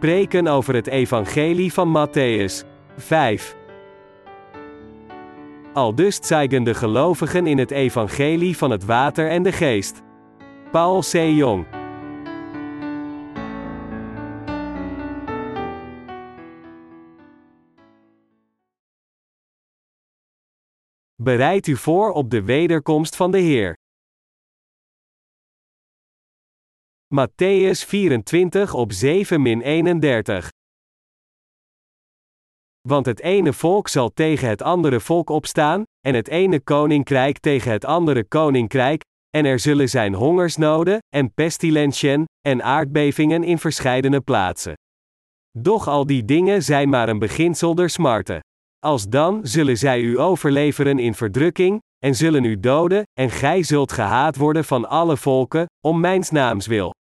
Preken over het Evangelie van Matthäus. 5. Aldus zeigen de gelovigen in het Evangelie van het water en de geest. Paul C. Jong. Bereid u voor op de wederkomst van de Heer. Matthäus 24 op 7-31. Want het ene volk zal tegen het andere volk opstaan, en het ene koninkrijk tegen het andere koninkrijk, en er zullen zijn hongersnoden, en pestilentien, en aardbevingen in verscheidene plaatsen. Doch al die dingen zijn maar een beginsel der smarten. Als dan zullen zij u overleveren in verdrukking, en zullen u doden, en gij zult gehaat worden van alle volken, om mijns naams wil.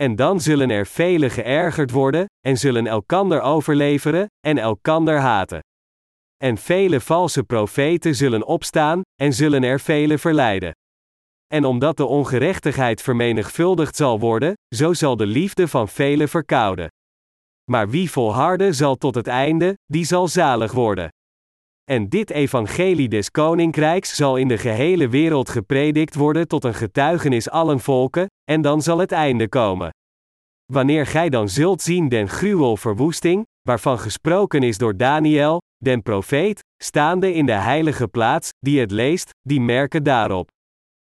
En dan zullen er velen geërgerd worden, en zullen elkander overleveren, en elkander haten. En vele valse profeten zullen opstaan, en zullen er velen verleiden. En omdat de ongerechtigheid vermenigvuldigd zal worden, zo zal de liefde van velen verkouden. Maar wie volharden zal tot het einde, die zal zalig worden. En dit evangelie des koninkrijks zal in de gehele wereld gepredikt worden tot een getuigenis allen volken, en dan zal het einde komen. Wanneer gij dan zult zien den gruwel verwoesting, waarvan gesproken is door Daniel, den profeet, staande in de heilige plaats, die het leest, die merken daarop.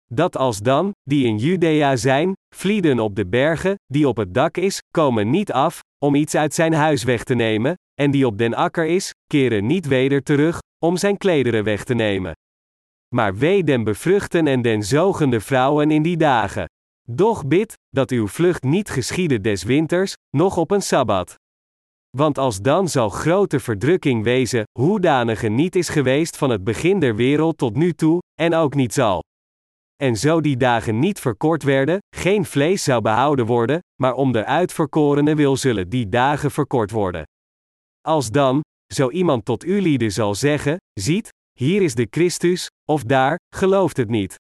Dat als dan, die in Judea zijn, vlieden op de bergen, die op het dak is, komen niet af, om iets uit zijn huis weg te nemen, en die op den akker is, keren niet weder terug, om zijn klederen weg te nemen. Maar wee den bevruchten en den zogende vrouwen in die dagen. Doch bid, dat uw vlucht niet geschiede des winters, noch op een sabbat. Want als dan zal grote verdrukking wezen, hoedanige niet is geweest van het begin der wereld tot nu toe, en ook niet zal. En zo die dagen niet verkort werden, geen vlees zou behouden worden, maar om de uitverkorene wil zullen die dagen verkort worden. Als dan, zo iemand tot u lieden zal zeggen, ziet, hier is de Christus, of daar, gelooft het niet.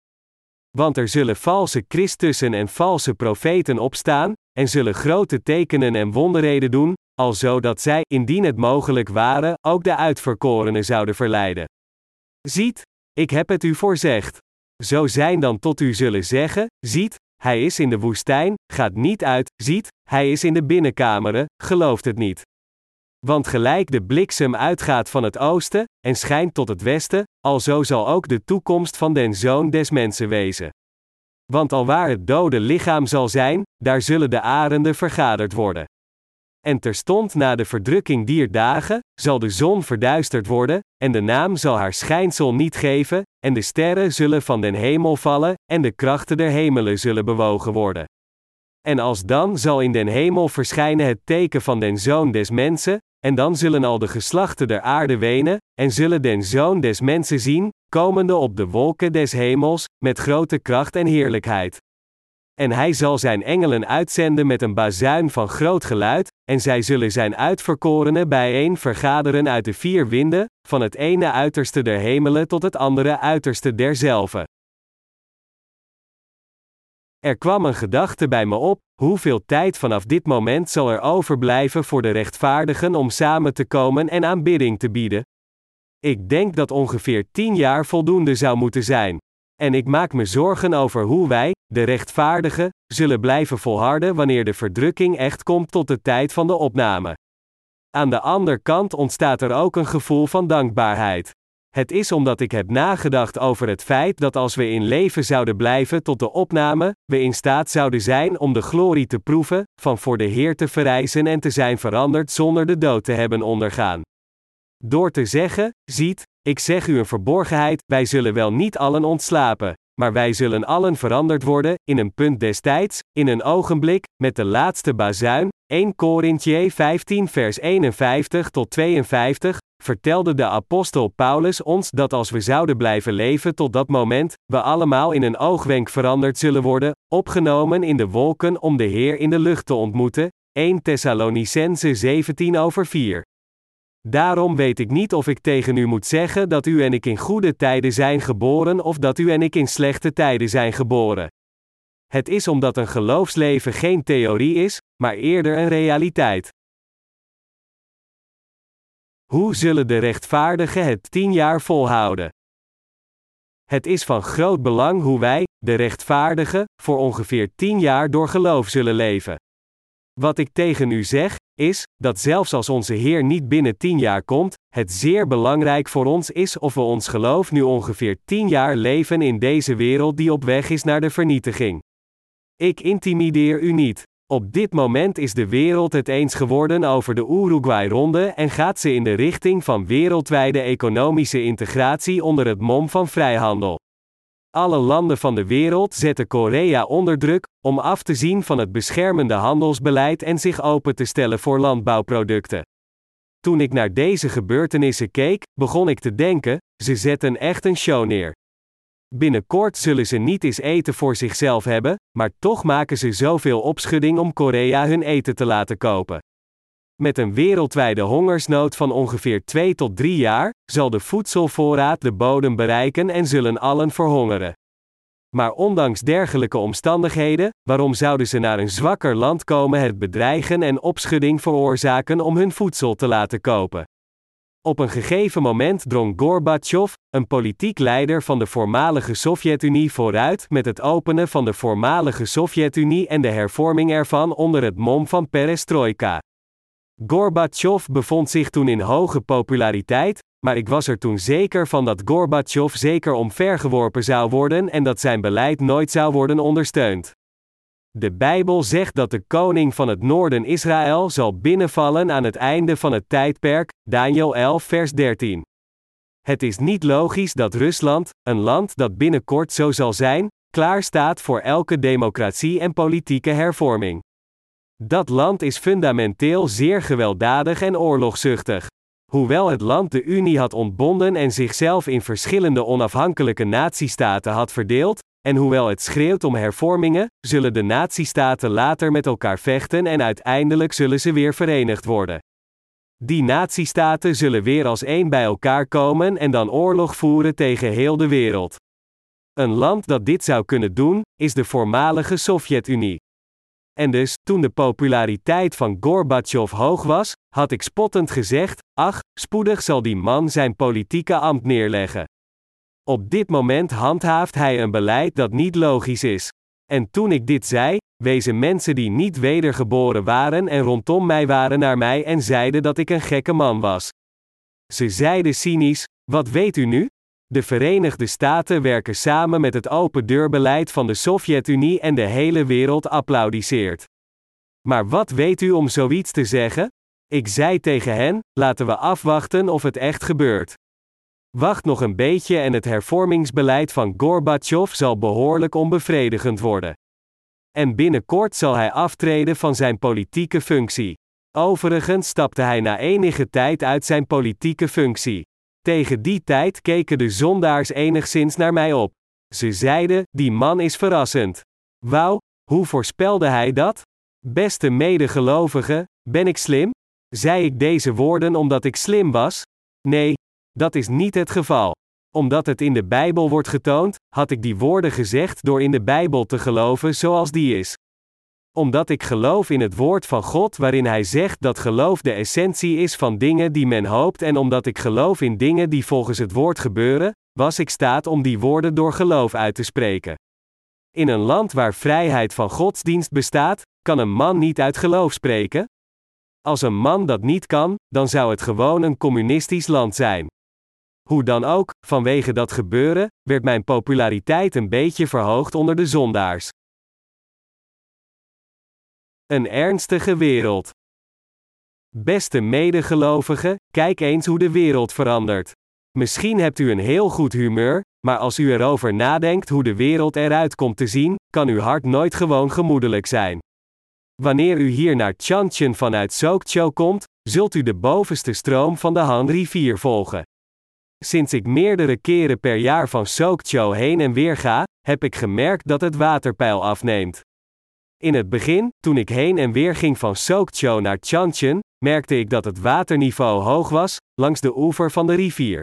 Want er zullen valse Christussen en valse profeten opstaan, en zullen grote tekenen en wonderheden doen, alzo dat zij, indien het mogelijk waren, ook de uitverkorenen zouden verleiden. Ziet, ik heb het u voorzegd. Zo zijn dan tot u zullen zeggen: Ziet, hij is in de woestijn, gaat niet uit, ziet, hij is in de binnenkameren, gelooft het niet. Want gelijk de bliksem uitgaat van het oosten, en schijnt tot het westen, alzo zal ook de toekomst van den zoon des mensen wezen. Want alwaar het dode lichaam zal zijn, daar zullen de arenden vergaderd worden. En terstond na de verdrukking dier dagen, zal de zon verduisterd worden, en de naam zal haar schijnsel niet geven, en de sterren zullen van den hemel vallen, en de krachten der hemelen zullen bewogen worden. En als dan zal in den hemel verschijnen het teken van den zoon des mensen, en dan zullen al de geslachten der aarde wenen, en zullen den zoon des mensen zien, komende op de wolken des hemels, met grote kracht en heerlijkheid. En hij zal zijn engelen uitzenden met een bazuin van groot geluid, en zij zullen zijn uitverkorenen bijeen vergaderen uit de vier winden, van het ene uiterste der hemelen tot het andere uiterste derzelve. Er kwam een gedachte bij me op: hoeveel tijd vanaf dit moment zal er overblijven voor de rechtvaardigen om samen te komen en aanbidding te bieden? Ik denk dat ongeveer tien jaar voldoende zou moeten zijn. En ik maak me zorgen over hoe wij, de rechtvaardigen, zullen blijven volharden wanneer de verdrukking echt komt tot de tijd van de opname. Aan de andere kant ontstaat er ook een gevoel van dankbaarheid. Het is omdat ik heb nagedacht over het feit dat als we in leven zouden blijven tot de opname, we in staat zouden zijn om de glorie te proeven, van voor de Heer te verrijzen en te zijn veranderd zonder de dood te hebben ondergaan. Door te zeggen, ziet, ik zeg u een verborgenheid, wij zullen wel niet allen ontslapen, maar wij zullen allen veranderd worden, in een punt destijds, in een ogenblik, met de laatste bazuin, 1 Korintje 15 vers 51 tot 52, vertelde de apostel Paulus ons dat als we zouden blijven leven tot dat moment, we allemaal in een oogwenk veranderd zullen worden, opgenomen in de wolken om de Heer in de lucht te ontmoeten, 1 Thessalonicense 17 over 4. Daarom weet ik niet of ik tegen u moet zeggen dat u en ik in goede tijden zijn geboren of dat u en ik in slechte tijden zijn geboren. Het is omdat een geloofsleven geen theorie is, maar eerder een realiteit. Hoe zullen de rechtvaardigen het tien jaar volhouden? Het is van groot belang hoe wij, de rechtvaardigen, voor ongeveer tien jaar door geloof zullen leven. Wat ik tegen u zeg, is, dat zelfs als onze Heer niet binnen tien jaar komt, het zeer belangrijk voor ons is of we ons geloof nu ongeveer tien jaar leven in deze wereld die op weg is naar de vernietiging. Ik intimideer u niet. Op dit moment is de wereld het eens geworden over de Uruguay-ronde en gaat ze in de richting van wereldwijde economische integratie onder het mom van vrijhandel. Alle landen van de wereld zetten Korea onder druk om af te zien van het beschermende handelsbeleid en zich open te stellen voor landbouwproducten. Toen ik naar deze gebeurtenissen keek, begon ik te denken: ze zetten echt een show neer. Binnenkort zullen ze niet eens eten voor zichzelf hebben, maar toch maken ze zoveel opschudding om Korea hun eten te laten kopen. Met een wereldwijde hongersnood van ongeveer 2 tot 3 jaar, zal de voedselvoorraad de bodem bereiken en zullen allen verhongeren. Maar ondanks dergelijke omstandigheden, waarom zouden ze naar een zwakker land komen het bedreigen en opschudding veroorzaken om hun voedsel te laten kopen? Op een gegeven moment drong Gorbachev, een politiek leider van de voormalige Sovjet-Unie, vooruit met het openen van de voormalige Sovjet-Unie en de hervorming ervan onder het mom van perestroika. Gorbachev bevond zich toen in hoge populariteit, maar ik was er toen zeker van dat Gorbachev zeker omvergeworpen zou worden en dat zijn beleid nooit zou worden ondersteund. De Bijbel zegt dat de koning van het noorden Israël zal binnenvallen aan het einde van het tijdperk, Daniel 11 vers 13. Het is niet logisch dat Rusland, een land dat binnenkort zo zal zijn, klaar staat voor elke democratie en politieke hervorming. Dat land is fundamenteel zeer gewelddadig en oorlogzuchtig. Hoewel het land de Unie had ontbonden en zichzelf in verschillende onafhankelijke natiestaten had verdeeld, en hoewel het schreeuwt om hervormingen, zullen de natiestaten later met elkaar vechten en uiteindelijk zullen ze weer verenigd worden. Die natiestaten zullen weer als één bij elkaar komen en dan oorlog voeren tegen heel de wereld. Een land dat dit zou kunnen doen, is de voormalige Sovjet-Unie. En dus, toen de populariteit van Gorbachev hoog was, had ik spottend gezegd: ach, spoedig zal die man zijn politieke ambt neerleggen. Op dit moment handhaaft hij een beleid dat niet logisch is. En toen ik dit zei, wezen mensen die niet wedergeboren waren en rondom mij waren naar mij en zeiden dat ik een gekke man was. Ze zeiden cynisch: Wat weet u nu? De Verenigde Staten werken samen met het open deurbeleid van de Sovjet-Unie en de hele wereld applaudisseert. Maar wat weet u om zoiets te zeggen? Ik zei tegen hen: laten we afwachten of het echt gebeurt. Wacht nog een beetje en het hervormingsbeleid van Gorbachev zal behoorlijk onbevredigend worden. En binnenkort zal hij aftreden van zijn politieke functie. Overigens stapte hij na enige tijd uit zijn politieke functie. Tegen die tijd keken de zondaars enigszins naar mij op. Ze zeiden: Die man is verrassend. Wauw, hoe voorspelde hij dat? Beste medegelovigen, ben ik slim? Zei ik deze woorden omdat ik slim was? Nee, dat is niet het geval. Omdat het in de Bijbel wordt getoond, had ik die woorden gezegd door in de Bijbel te geloven zoals die is. Omdat ik geloof in het woord van God waarin Hij zegt dat geloof de essentie is van dingen die men hoopt en omdat ik geloof in dingen die volgens het woord gebeuren, was ik staat om die woorden door geloof uit te spreken. In een land waar vrijheid van godsdienst bestaat, kan een man niet uit geloof spreken? Als een man dat niet kan, dan zou het gewoon een communistisch land zijn. Hoe dan ook, vanwege dat gebeuren, werd mijn populariteit een beetje verhoogd onder de zondaars. Een ernstige wereld. Beste medegelovigen, kijk eens hoe de wereld verandert. Misschien hebt u een heel goed humeur, maar als u erover nadenkt hoe de wereld eruit komt te zien, kan uw hart nooit gewoon gemoedelijk zijn. Wanneer u hier naar Changchun vanuit Sokcho komt, zult u de bovenste stroom van de Han rivier volgen. Sinds ik meerdere keren per jaar van Sokcho heen en weer ga, heb ik gemerkt dat het waterpeil afneemt. In het begin, toen ik heen en weer ging van Sokcho naar Changchun, merkte ik dat het waterniveau hoog was, langs de oever van de rivier.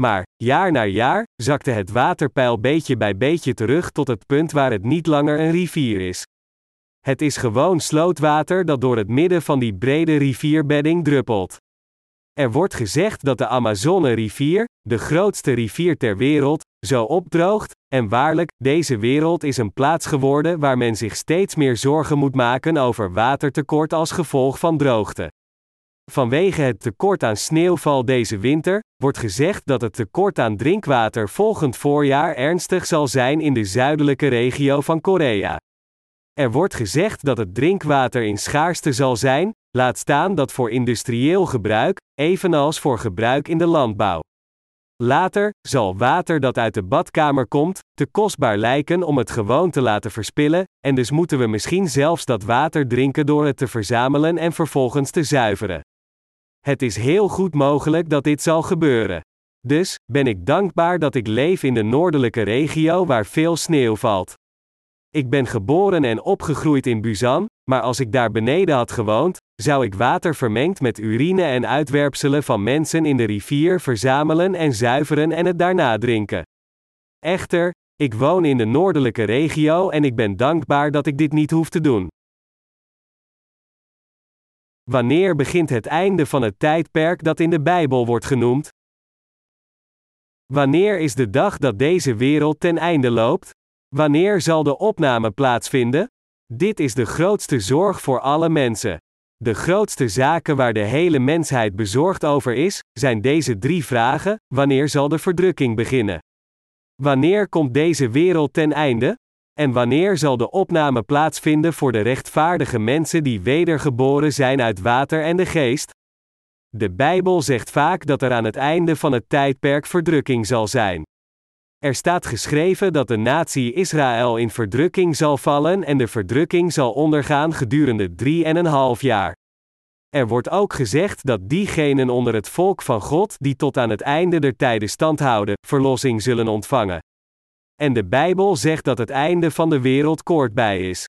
Maar, jaar na jaar, zakte het waterpeil beetje bij beetje terug tot het punt waar het niet langer een rivier is. Het is gewoon slootwater dat door het midden van die brede rivierbedding druppelt. Er wordt gezegd dat de Amazone-rivier, de grootste rivier ter wereld, zo opdroogt, en waarlijk, deze wereld is een plaats geworden waar men zich steeds meer zorgen moet maken over watertekort als gevolg van droogte. Vanwege het tekort aan sneeuwval deze winter, wordt gezegd dat het tekort aan drinkwater volgend voorjaar ernstig zal zijn in de zuidelijke regio van Korea. Er wordt gezegd dat het drinkwater in schaarste zal zijn, laat staan dat voor industrieel gebruik, evenals voor gebruik in de landbouw. Later zal water dat uit de badkamer komt, te kostbaar lijken om het gewoon te laten verspillen, en dus moeten we misschien zelfs dat water drinken door het te verzamelen en vervolgens te zuiveren. Het is heel goed mogelijk dat dit zal gebeuren. Dus ben ik dankbaar dat ik leef in de noordelijke regio waar veel sneeuw valt. Ik ben geboren en opgegroeid in Busan, maar als ik daar beneden had gewoond, zou ik water vermengd met urine en uitwerpselen van mensen in de rivier verzamelen en zuiveren en het daarna drinken. Echter, ik woon in de noordelijke regio en ik ben dankbaar dat ik dit niet hoef te doen. Wanneer begint het einde van het tijdperk dat in de Bijbel wordt genoemd? Wanneer is de dag dat deze wereld ten einde loopt? Wanneer zal de opname plaatsvinden? Dit is de grootste zorg voor alle mensen. De grootste zaken waar de hele mensheid bezorgd over is, zijn deze drie vragen: wanneer zal de verdrukking beginnen? Wanneer komt deze wereld ten einde? En wanneer zal de opname plaatsvinden voor de rechtvaardige mensen die wedergeboren zijn uit water en de geest? De Bijbel zegt vaak dat er aan het einde van het tijdperk verdrukking zal zijn. Er staat geschreven dat de natie Israël in verdrukking zal vallen en de verdrukking zal ondergaan gedurende drie en een half jaar. Er wordt ook gezegd dat diegenen onder het volk van God die tot aan het einde der tijden stand houden, verlossing zullen ontvangen. En de Bijbel zegt dat het einde van de wereld kort bij is.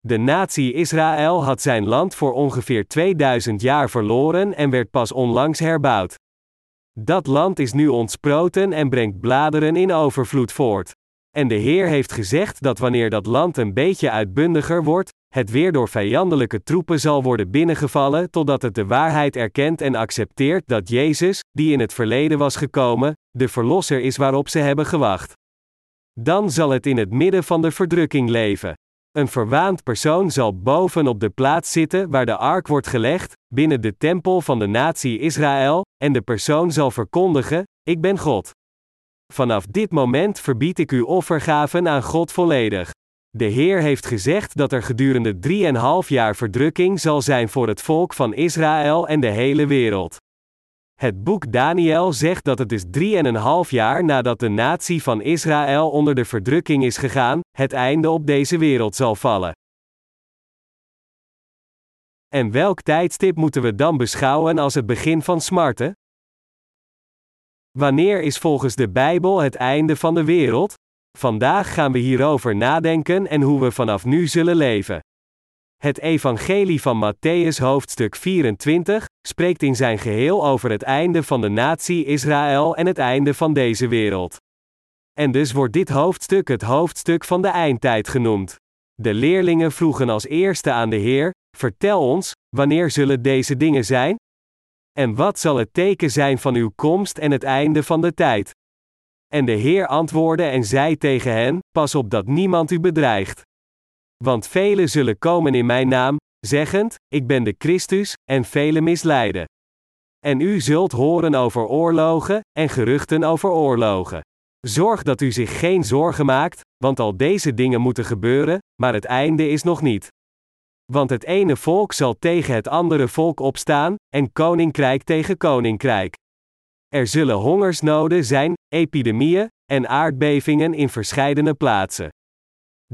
De natie Israël had zijn land voor ongeveer 2000 jaar verloren en werd pas onlangs herbouwd. Dat land is nu ontsproten en brengt bladeren in overvloed voort. En de Heer heeft gezegd dat wanneer dat land een beetje uitbundiger wordt, het weer door vijandelijke troepen zal worden binnengevallen totdat het de waarheid erkent en accepteert dat Jezus, die in het verleden was gekomen, de Verlosser is waarop ze hebben gewacht. Dan zal het in het midden van de verdrukking leven. Een verwaand persoon zal boven op de plaats zitten waar de ark wordt gelegd, binnen de tempel van de natie Israël, en de persoon zal verkondigen: Ik ben God. Vanaf dit moment verbied ik uw offergaven aan God volledig. De Heer heeft gezegd dat er gedurende drieënhalf jaar verdrukking zal zijn voor het volk van Israël en de hele wereld. Het boek Daniel zegt dat het dus drieënhalf jaar nadat de natie van Israël onder de verdrukking is gegaan, het einde op deze wereld zal vallen. En welk tijdstip moeten we dan beschouwen als het begin van smarten? Wanneer is volgens de Bijbel het einde van de wereld? Vandaag gaan we hierover nadenken en hoe we vanaf nu zullen leven. Het Evangelie van Matthäus hoofdstuk 24 spreekt in zijn geheel over het einde van de natie Israël en het einde van deze wereld. En dus wordt dit hoofdstuk het hoofdstuk van de eindtijd genoemd. De leerlingen vroegen als eerste aan de Heer: Vertel ons, wanneer zullen deze dingen zijn? En wat zal het teken zijn van uw komst en het einde van de tijd? En de Heer antwoordde en zei tegen hen: Pas op dat niemand u bedreigt. Want velen zullen komen in mijn naam, zeggend: Ik ben de Christus, en velen misleiden. En u zult horen over oorlogen, en geruchten over oorlogen. Zorg dat u zich geen zorgen maakt, want al deze dingen moeten gebeuren, maar het einde is nog niet. Want het ene volk zal tegen het andere volk opstaan, en koninkrijk tegen koninkrijk. Er zullen hongersnoden zijn, epidemieën en aardbevingen in verscheidene plaatsen.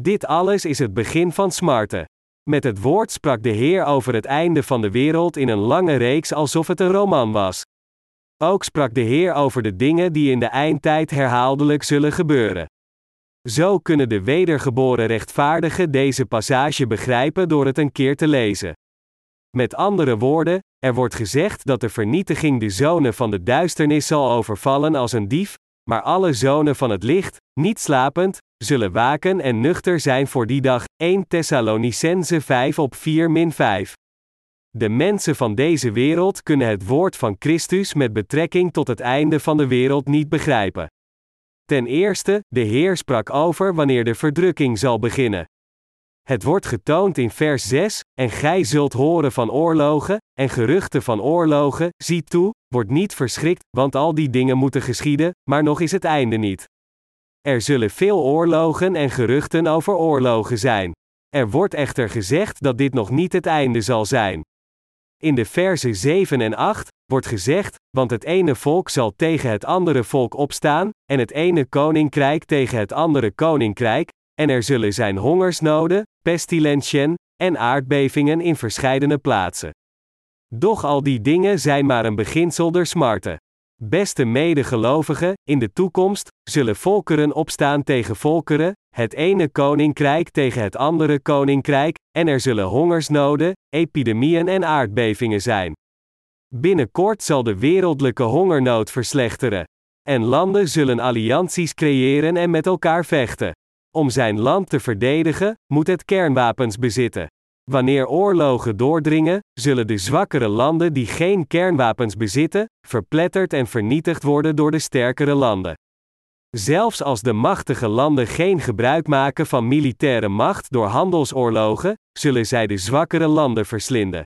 Dit alles is het begin van smarten. Met het woord sprak de Heer over het einde van de wereld in een lange reeks alsof het een roman was. Ook sprak de Heer over de dingen die in de eindtijd herhaaldelijk zullen gebeuren. Zo kunnen de wedergeboren rechtvaardigen deze passage begrijpen door het een keer te lezen. Met andere woorden, er wordt gezegd dat de vernietiging de zonen van de duisternis zal overvallen als een dief, maar alle zonen van het licht, niet slapend, zullen waken en nuchter zijn voor die dag. 1 Thessalonicense 5 op 4 5. De mensen van deze wereld kunnen het woord van Christus met betrekking tot het einde van de wereld niet begrijpen. Ten eerste, de Heer sprak over wanneer de verdrukking zal beginnen. Het wordt getoond in vers 6, en gij zult horen van oorlogen, en geruchten van oorlogen, zie toe, word niet verschrikt, want al die dingen moeten geschieden, maar nog is het einde niet. Er zullen veel oorlogen en geruchten over oorlogen zijn. Er wordt echter gezegd dat dit nog niet het einde zal zijn. In de versen 7 en 8 wordt gezegd: Want het ene volk zal tegen het andere volk opstaan, en het ene koninkrijk tegen het andere koninkrijk, en er zullen zijn hongersnoden, pestilentien en aardbevingen in verscheidene plaatsen. Doch al die dingen zijn maar een beginsel der smarten. Beste medegelovigen, in de toekomst zullen volkeren opstaan tegen volkeren, het ene koninkrijk tegen het andere koninkrijk, en er zullen hongersnoden, epidemieën en aardbevingen zijn. Binnenkort zal de wereldlijke hongernood verslechteren. En landen zullen allianties creëren en met elkaar vechten. Om zijn land te verdedigen, moet het kernwapens bezitten. Wanneer oorlogen doordringen, zullen de zwakkere landen die geen kernwapens bezitten, verpletterd en vernietigd worden door de sterkere landen. Zelfs als de machtige landen geen gebruik maken van militaire macht door handelsoorlogen, zullen zij de zwakkere landen verslinden.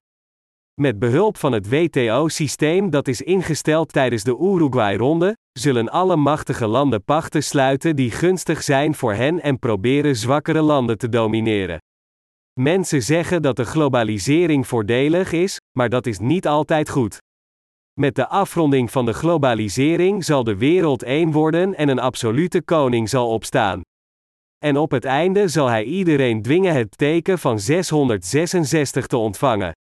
Met behulp van het WTO-systeem dat is ingesteld tijdens de Uruguay-ronde, zullen alle machtige landen pachten sluiten die gunstig zijn voor hen en proberen zwakkere landen te domineren. Mensen zeggen dat de globalisering voordelig is, maar dat is niet altijd goed. Met de afronding van de globalisering zal de wereld één worden en een absolute koning zal opstaan. En op het einde zal hij iedereen dwingen het teken van 666 te ontvangen.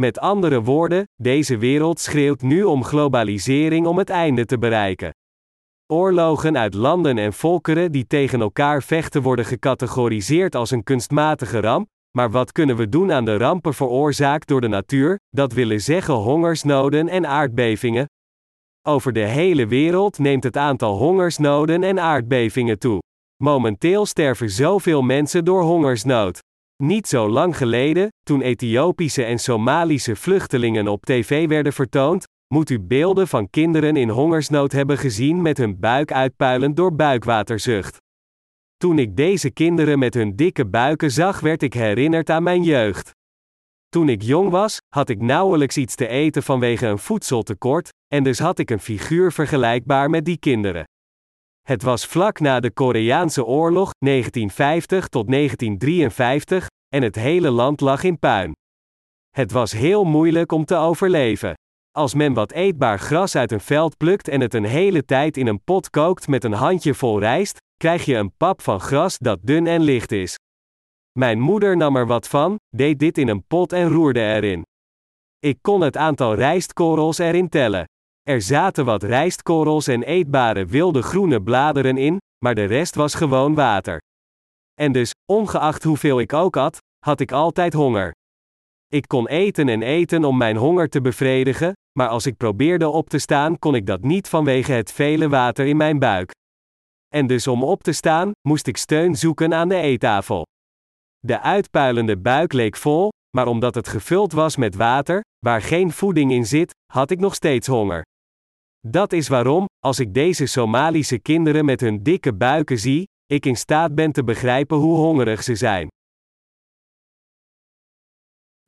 Met andere woorden, deze wereld schreeuwt nu om globalisering om het einde te bereiken. Oorlogen uit landen en volkeren die tegen elkaar vechten worden gecategoriseerd als een kunstmatige ramp, maar wat kunnen we doen aan de rampen veroorzaakt door de natuur, dat willen zeggen hongersnoden en aardbevingen? Over de hele wereld neemt het aantal hongersnoden en aardbevingen toe. Momenteel sterven zoveel mensen door hongersnood. Niet zo lang geleden, toen Ethiopische en Somalische vluchtelingen op tv werden vertoond, moet u beelden van kinderen in hongersnood hebben gezien met hun buik uitpuilend door buikwaterzucht. Toen ik deze kinderen met hun dikke buiken zag, werd ik herinnerd aan mijn jeugd. Toen ik jong was, had ik nauwelijks iets te eten vanwege een voedseltekort, en dus had ik een figuur vergelijkbaar met die kinderen. Het was vlak na de Koreaanse oorlog, 1950 tot 1953, en het hele land lag in puin. Het was heel moeilijk om te overleven. Als men wat eetbaar gras uit een veld plukt en het een hele tijd in een pot kookt met een handje vol rijst, krijg je een pap van gras dat dun en licht is. Mijn moeder nam er wat van, deed dit in een pot en roerde erin. Ik kon het aantal rijstkorrels erin tellen. Er zaten wat rijstkorrels en eetbare wilde groene bladeren in, maar de rest was gewoon water. En dus, ongeacht hoeveel ik ook at, had ik altijd honger. Ik kon eten en eten om mijn honger te bevredigen, maar als ik probeerde op te staan, kon ik dat niet vanwege het vele water in mijn buik. En dus om op te staan, moest ik steun zoeken aan de eettafel. De uitpuilende buik leek vol, maar omdat het gevuld was met water, waar geen voeding in zit, had ik nog steeds honger. Dat is waarom, als ik deze Somalische kinderen met hun dikke buiken zie, ik in staat ben te begrijpen hoe hongerig ze zijn.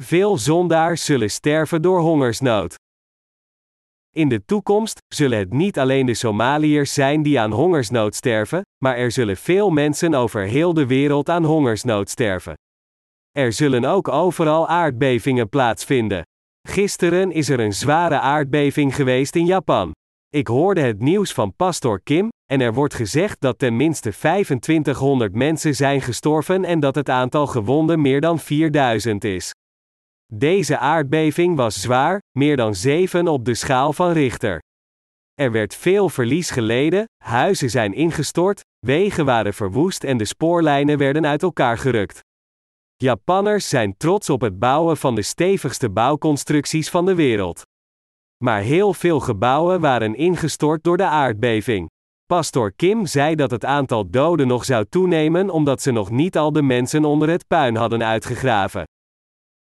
Veel zondaars zullen sterven door hongersnood. In de toekomst zullen het niet alleen de Somaliërs zijn die aan hongersnood sterven, maar er zullen veel mensen over heel de wereld aan hongersnood sterven. Er zullen ook overal aardbevingen plaatsvinden. Gisteren is er een zware aardbeving geweest in Japan. Ik hoorde het nieuws van Pastor Kim, en er wordt gezegd dat ten minste 2500 mensen zijn gestorven en dat het aantal gewonden meer dan 4000 is. Deze aardbeving was zwaar, meer dan 7 op de schaal van Richter. Er werd veel verlies geleden, huizen zijn ingestort, wegen waren verwoest en de spoorlijnen werden uit elkaar gerukt. Japanners zijn trots op het bouwen van de stevigste bouwconstructies van de wereld. Maar heel veel gebouwen waren ingestort door de aardbeving. Pastor Kim zei dat het aantal doden nog zou toenemen omdat ze nog niet al de mensen onder het puin hadden uitgegraven.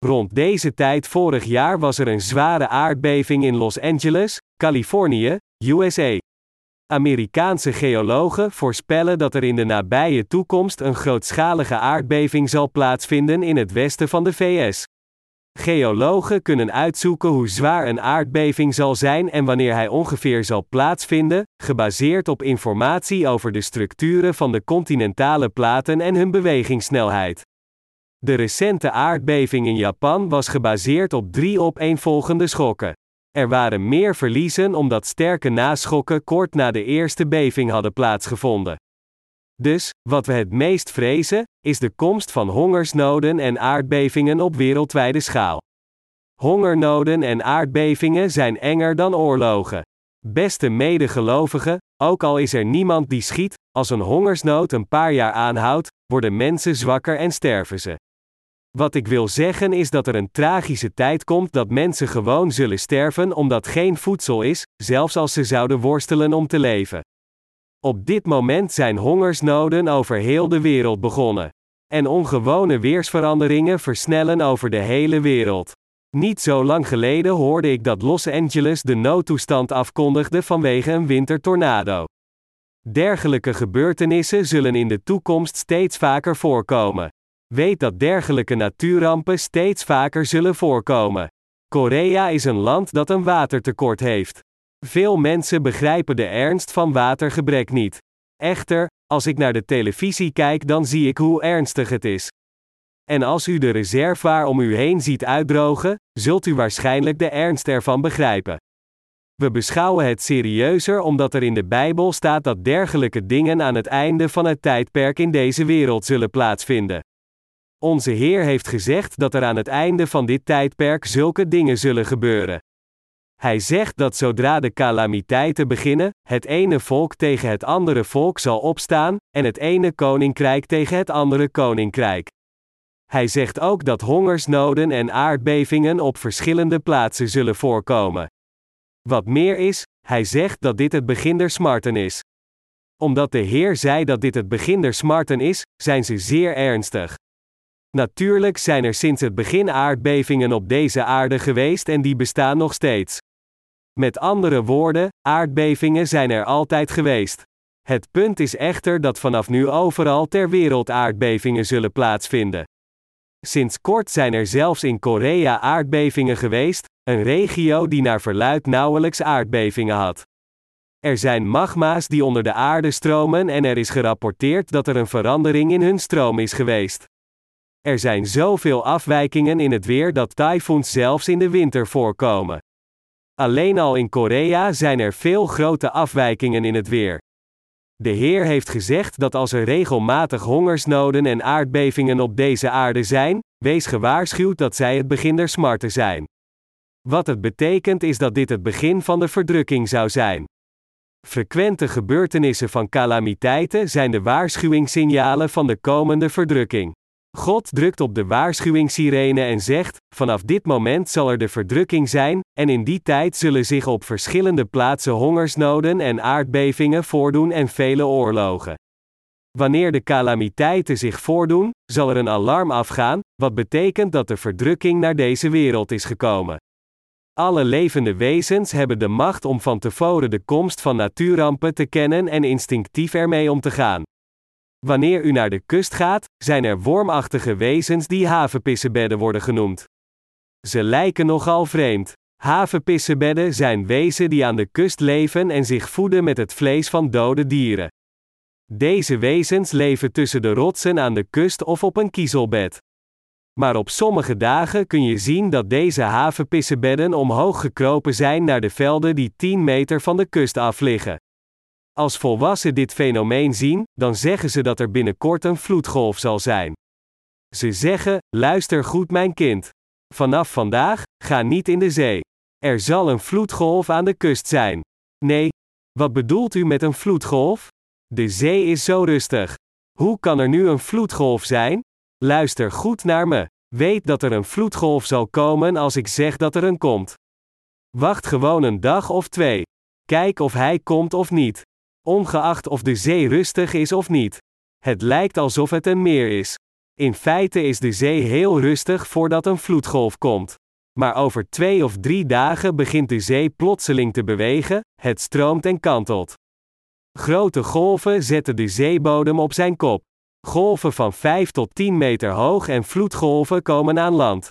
Rond deze tijd vorig jaar was er een zware aardbeving in Los Angeles, Californië, USA. Amerikaanse geologen voorspellen dat er in de nabije toekomst een grootschalige aardbeving zal plaatsvinden in het westen van de VS. Geologen kunnen uitzoeken hoe zwaar een aardbeving zal zijn en wanneer hij ongeveer zal plaatsvinden, gebaseerd op informatie over de structuren van de continentale platen en hun bewegingssnelheid. De recente aardbeving in Japan was gebaseerd op drie opeenvolgende schokken. Er waren meer verliezen omdat sterke naschokken kort na de eerste beving hadden plaatsgevonden. Dus, wat we het meest vrezen, is de komst van hongersnoden en aardbevingen op wereldwijde schaal. Hongernoden en aardbevingen zijn enger dan oorlogen. Beste medegelovigen, ook al is er niemand die schiet, als een hongersnood een paar jaar aanhoudt, worden mensen zwakker en sterven ze. Wat ik wil zeggen is dat er een tragische tijd komt dat mensen gewoon zullen sterven omdat geen voedsel is, zelfs als ze zouden worstelen om te leven. Op dit moment zijn hongersnoden over heel de wereld begonnen. En ongewone weersveranderingen versnellen over de hele wereld. Niet zo lang geleden hoorde ik dat Los Angeles de noodtoestand afkondigde vanwege een wintertornado. Dergelijke gebeurtenissen zullen in de toekomst steeds vaker voorkomen. Weet dat dergelijke natuurrampen steeds vaker zullen voorkomen. Korea is een land dat een watertekort heeft. Veel mensen begrijpen de ernst van watergebrek niet. Echter, als ik naar de televisie kijk, dan zie ik hoe ernstig het is. En als u de reservoir om u heen ziet uitdrogen, zult u waarschijnlijk de ernst ervan begrijpen. We beschouwen het serieuzer omdat er in de Bijbel staat dat dergelijke dingen aan het einde van het tijdperk in deze wereld zullen plaatsvinden. Onze Heer heeft gezegd dat er aan het einde van dit tijdperk zulke dingen zullen gebeuren. Hij zegt dat zodra de calamiteiten beginnen, het ene volk tegen het andere volk zal opstaan, en het ene koninkrijk tegen het andere koninkrijk. Hij zegt ook dat hongersnoden en aardbevingen op verschillende plaatsen zullen voorkomen. Wat meer is, hij zegt dat dit het begin der smarten is. Omdat de Heer zei dat dit het begin der smarten is, zijn ze zeer ernstig. Natuurlijk zijn er sinds het begin aardbevingen op deze aarde geweest en die bestaan nog steeds. Met andere woorden, aardbevingen zijn er altijd geweest. Het punt is echter dat vanaf nu overal ter wereld aardbevingen zullen plaatsvinden. Sinds kort zijn er zelfs in Korea aardbevingen geweest, een regio die naar verluid nauwelijks aardbevingen had. Er zijn magma's die onder de aarde stromen en er is gerapporteerd dat er een verandering in hun stroom is geweest. Er zijn zoveel afwijkingen in het weer dat tyfoons zelfs in de winter voorkomen. Alleen al in Korea zijn er veel grote afwijkingen in het weer. De Heer heeft gezegd dat als er regelmatig hongersnoden en aardbevingen op deze aarde zijn, wees gewaarschuwd dat zij het begin der smarten zijn. Wat het betekent is dat dit het begin van de verdrukking zou zijn. Frequente gebeurtenissen van calamiteiten zijn de waarschuwingssignalen van de komende verdrukking. God drukt op de waarschuwingssirene en zegt: Vanaf dit moment zal er de verdrukking zijn, en in die tijd zullen zich op verschillende plaatsen hongersnoden en aardbevingen voordoen en vele oorlogen. Wanneer de calamiteiten zich voordoen, zal er een alarm afgaan, wat betekent dat de verdrukking naar deze wereld is gekomen. Alle levende wezens hebben de macht om van tevoren de komst van natuurrampen te kennen en instinctief ermee om te gaan. Wanneer u naar de kust gaat, zijn er wormachtige wezens die havenpissebedden worden genoemd. Ze lijken nogal vreemd. Havenpissebedden zijn wezen die aan de kust leven en zich voeden met het vlees van dode dieren. Deze wezens leven tussen de rotsen aan de kust of op een kiezelbed. Maar op sommige dagen kun je zien dat deze havenpissebedden omhoog gekropen zijn naar de velden die 10 meter van de kust af liggen. Als volwassenen dit fenomeen zien, dan zeggen ze dat er binnenkort een vloedgolf zal zijn. Ze zeggen: luister goed, mijn kind. Vanaf vandaag, ga niet in de zee. Er zal een vloedgolf aan de kust zijn. Nee, wat bedoelt u met een vloedgolf? De zee is zo rustig. Hoe kan er nu een vloedgolf zijn? Luister goed naar me. Weet dat er een vloedgolf zal komen als ik zeg dat er een komt. Wacht gewoon een dag of twee. Kijk of hij komt of niet ongeacht of de zee rustig is of niet. Het lijkt alsof het een meer is. In feite is de zee heel rustig voordat een vloedgolf komt. Maar over twee of drie dagen begint de zee plotseling te bewegen, het stroomt en kantelt. Grote golven zetten de zeebodem op zijn kop. Golven van 5 tot 10 meter hoog en vloedgolven komen aan land.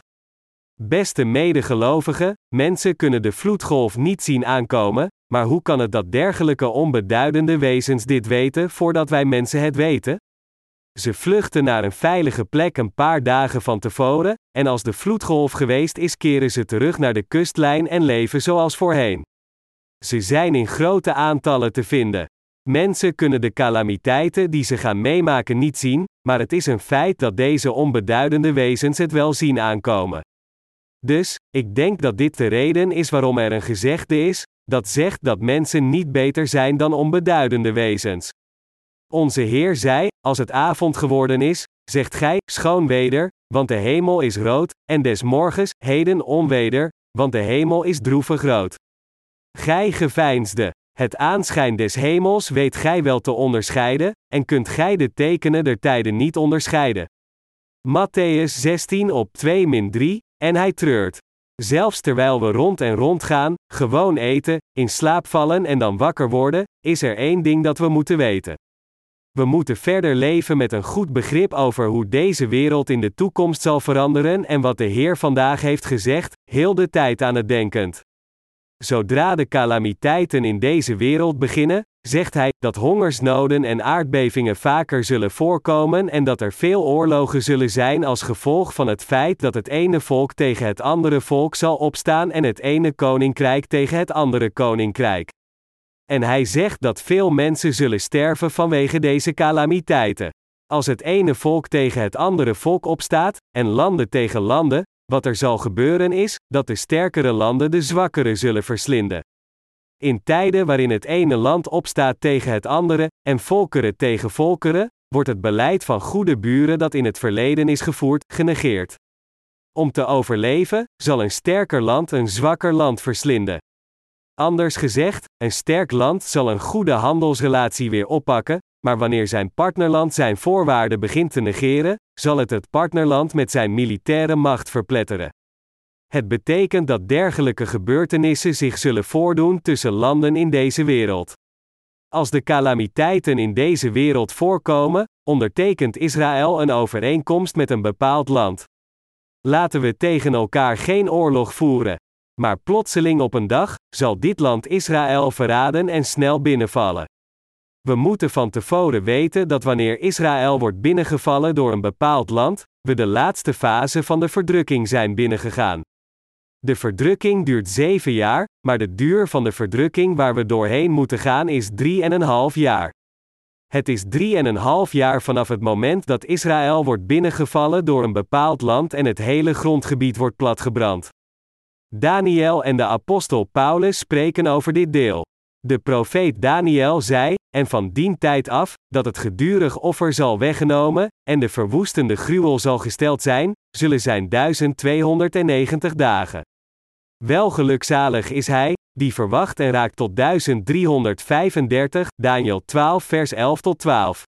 Beste medegelovigen, mensen kunnen de vloedgolf niet zien aankomen, maar hoe kan het dat dergelijke onbeduidende wezens dit weten voordat wij mensen het weten? Ze vluchten naar een veilige plek een paar dagen van tevoren, en als de vloedgolf geweest is, keren ze terug naar de kustlijn en leven zoals voorheen. Ze zijn in grote aantallen te vinden. Mensen kunnen de calamiteiten die ze gaan meemaken niet zien, maar het is een feit dat deze onbeduidende wezens het wel zien aankomen. Dus, ik denk dat dit de reden is waarom er een gezegde is, dat zegt dat mensen niet beter zijn dan onbeduidende wezens. Onze Heer zei: Als het avond geworden is, zegt gij, schoon weder, want de hemel is rood, en des morgens, heden onweder, want de hemel is droevig rood. Gij geveinsde. Het aanschijn des hemels weet gij wel te onderscheiden, en kunt gij de tekenen der tijden niet onderscheiden. Matthäus 16 op 2 3, en hij treurt. Zelfs terwijl we rond en rond gaan, gewoon eten, in slaap vallen en dan wakker worden, is er één ding dat we moeten weten. We moeten verder leven met een goed begrip over hoe deze wereld in de toekomst zal veranderen en wat de Heer vandaag heeft gezegd, heel de tijd aan het denkend. Zodra de calamiteiten in deze wereld beginnen, zegt hij dat hongersnoden en aardbevingen vaker zullen voorkomen en dat er veel oorlogen zullen zijn als gevolg van het feit dat het ene volk tegen het andere volk zal opstaan en het ene koninkrijk tegen het andere koninkrijk. En hij zegt dat veel mensen zullen sterven vanwege deze calamiteiten. Als het ene volk tegen het andere volk opstaat, en landen tegen landen, wat er zal gebeuren is, dat de sterkere landen de zwakkere zullen verslinden. In tijden waarin het ene land opstaat tegen het andere, en volkeren tegen volkeren, wordt het beleid van goede buren dat in het verleden is gevoerd, genegeerd. Om te overleven, zal een sterker land een zwakker land verslinden. Anders gezegd, een sterk land zal een goede handelsrelatie weer oppakken, maar wanneer zijn partnerland zijn voorwaarden begint te negeren, zal het het partnerland met zijn militaire macht verpletteren. Het betekent dat dergelijke gebeurtenissen zich zullen voordoen tussen landen in deze wereld. Als de calamiteiten in deze wereld voorkomen, ondertekent Israël een overeenkomst met een bepaald land. Laten we tegen elkaar geen oorlog voeren. Maar plotseling op een dag, zal dit land Israël verraden en snel binnenvallen. We moeten van tevoren weten dat wanneer Israël wordt binnengevallen door een bepaald land, we de laatste fase van de verdrukking zijn binnengegaan. De verdrukking duurt zeven jaar, maar de duur van de verdrukking waar we doorheen moeten gaan is drieënhalf jaar. Het is drieënhalf jaar vanaf het moment dat Israël wordt binnengevallen door een bepaald land en het hele grondgebied wordt platgebrand. Daniel en de apostel Paulus spreken over dit deel. De profeet Daniel zei, en van dien tijd af, dat het gedurig offer zal weggenomen, en de verwoestende gruwel zal gesteld zijn, zullen zijn 1290 dagen. Welgelukzalig is hij, die verwacht en raakt tot 1335, Daniel 12 vers 11 tot 12.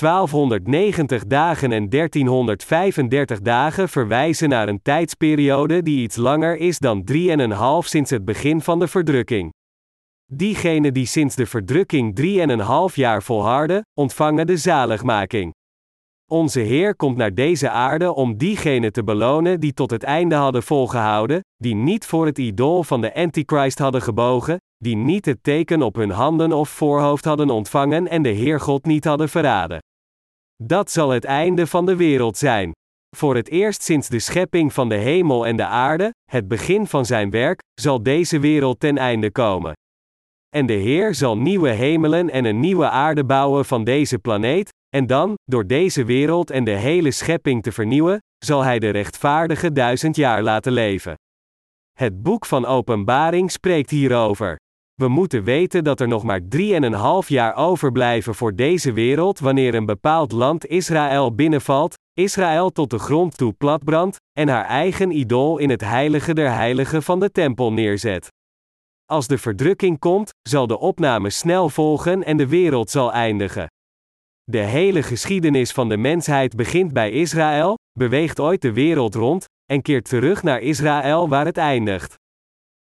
1290 dagen en 1335 dagen verwijzen naar een tijdsperiode die iets langer is dan 3,5 sinds het begin van de verdrukking. Diegenen die sinds de verdrukking 3,5 jaar volharden, ontvangen de zaligmaking. Onze Heer komt naar deze aarde om diegenen te belonen die tot het einde hadden volgehouden, die niet voor het idool van de Antichrist hadden gebogen, die niet het teken op hun handen of voorhoofd hadden ontvangen en de Heer God niet hadden verraden. Dat zal het einde van de wereld zijn. Voor het eerst sinds de schepping van de hemel en de aarde, het begin van zijn werk, zal deze wereld ten einde komen. En de Heer zal nieuwe hemelen en een nieuwe aarde bouwen van deze planeet, en dan, door deze wereld en de hele schepping te vernieuwen, zal Hij de rechtvaardige duizend jaar laten leven. Het boek van Openbaring spreekt hierover. We moeten weten dat er nog maar 3,5 jaar overblijven voor deze wereld wanneer een bepaald land Israël binnenvalt, Israël tot de grond toe platbrandt, en haar eigen idool in het heilige der heiligen van de tempel neerzet. Als de verdrukking komt, zal de opname snel volgen en de wereld zal eindigen. De hele geschiedenis van de mensheid begint bij Israël, beweegt ooit de wereld rond, en keert terug naar Israël waar het eindigt.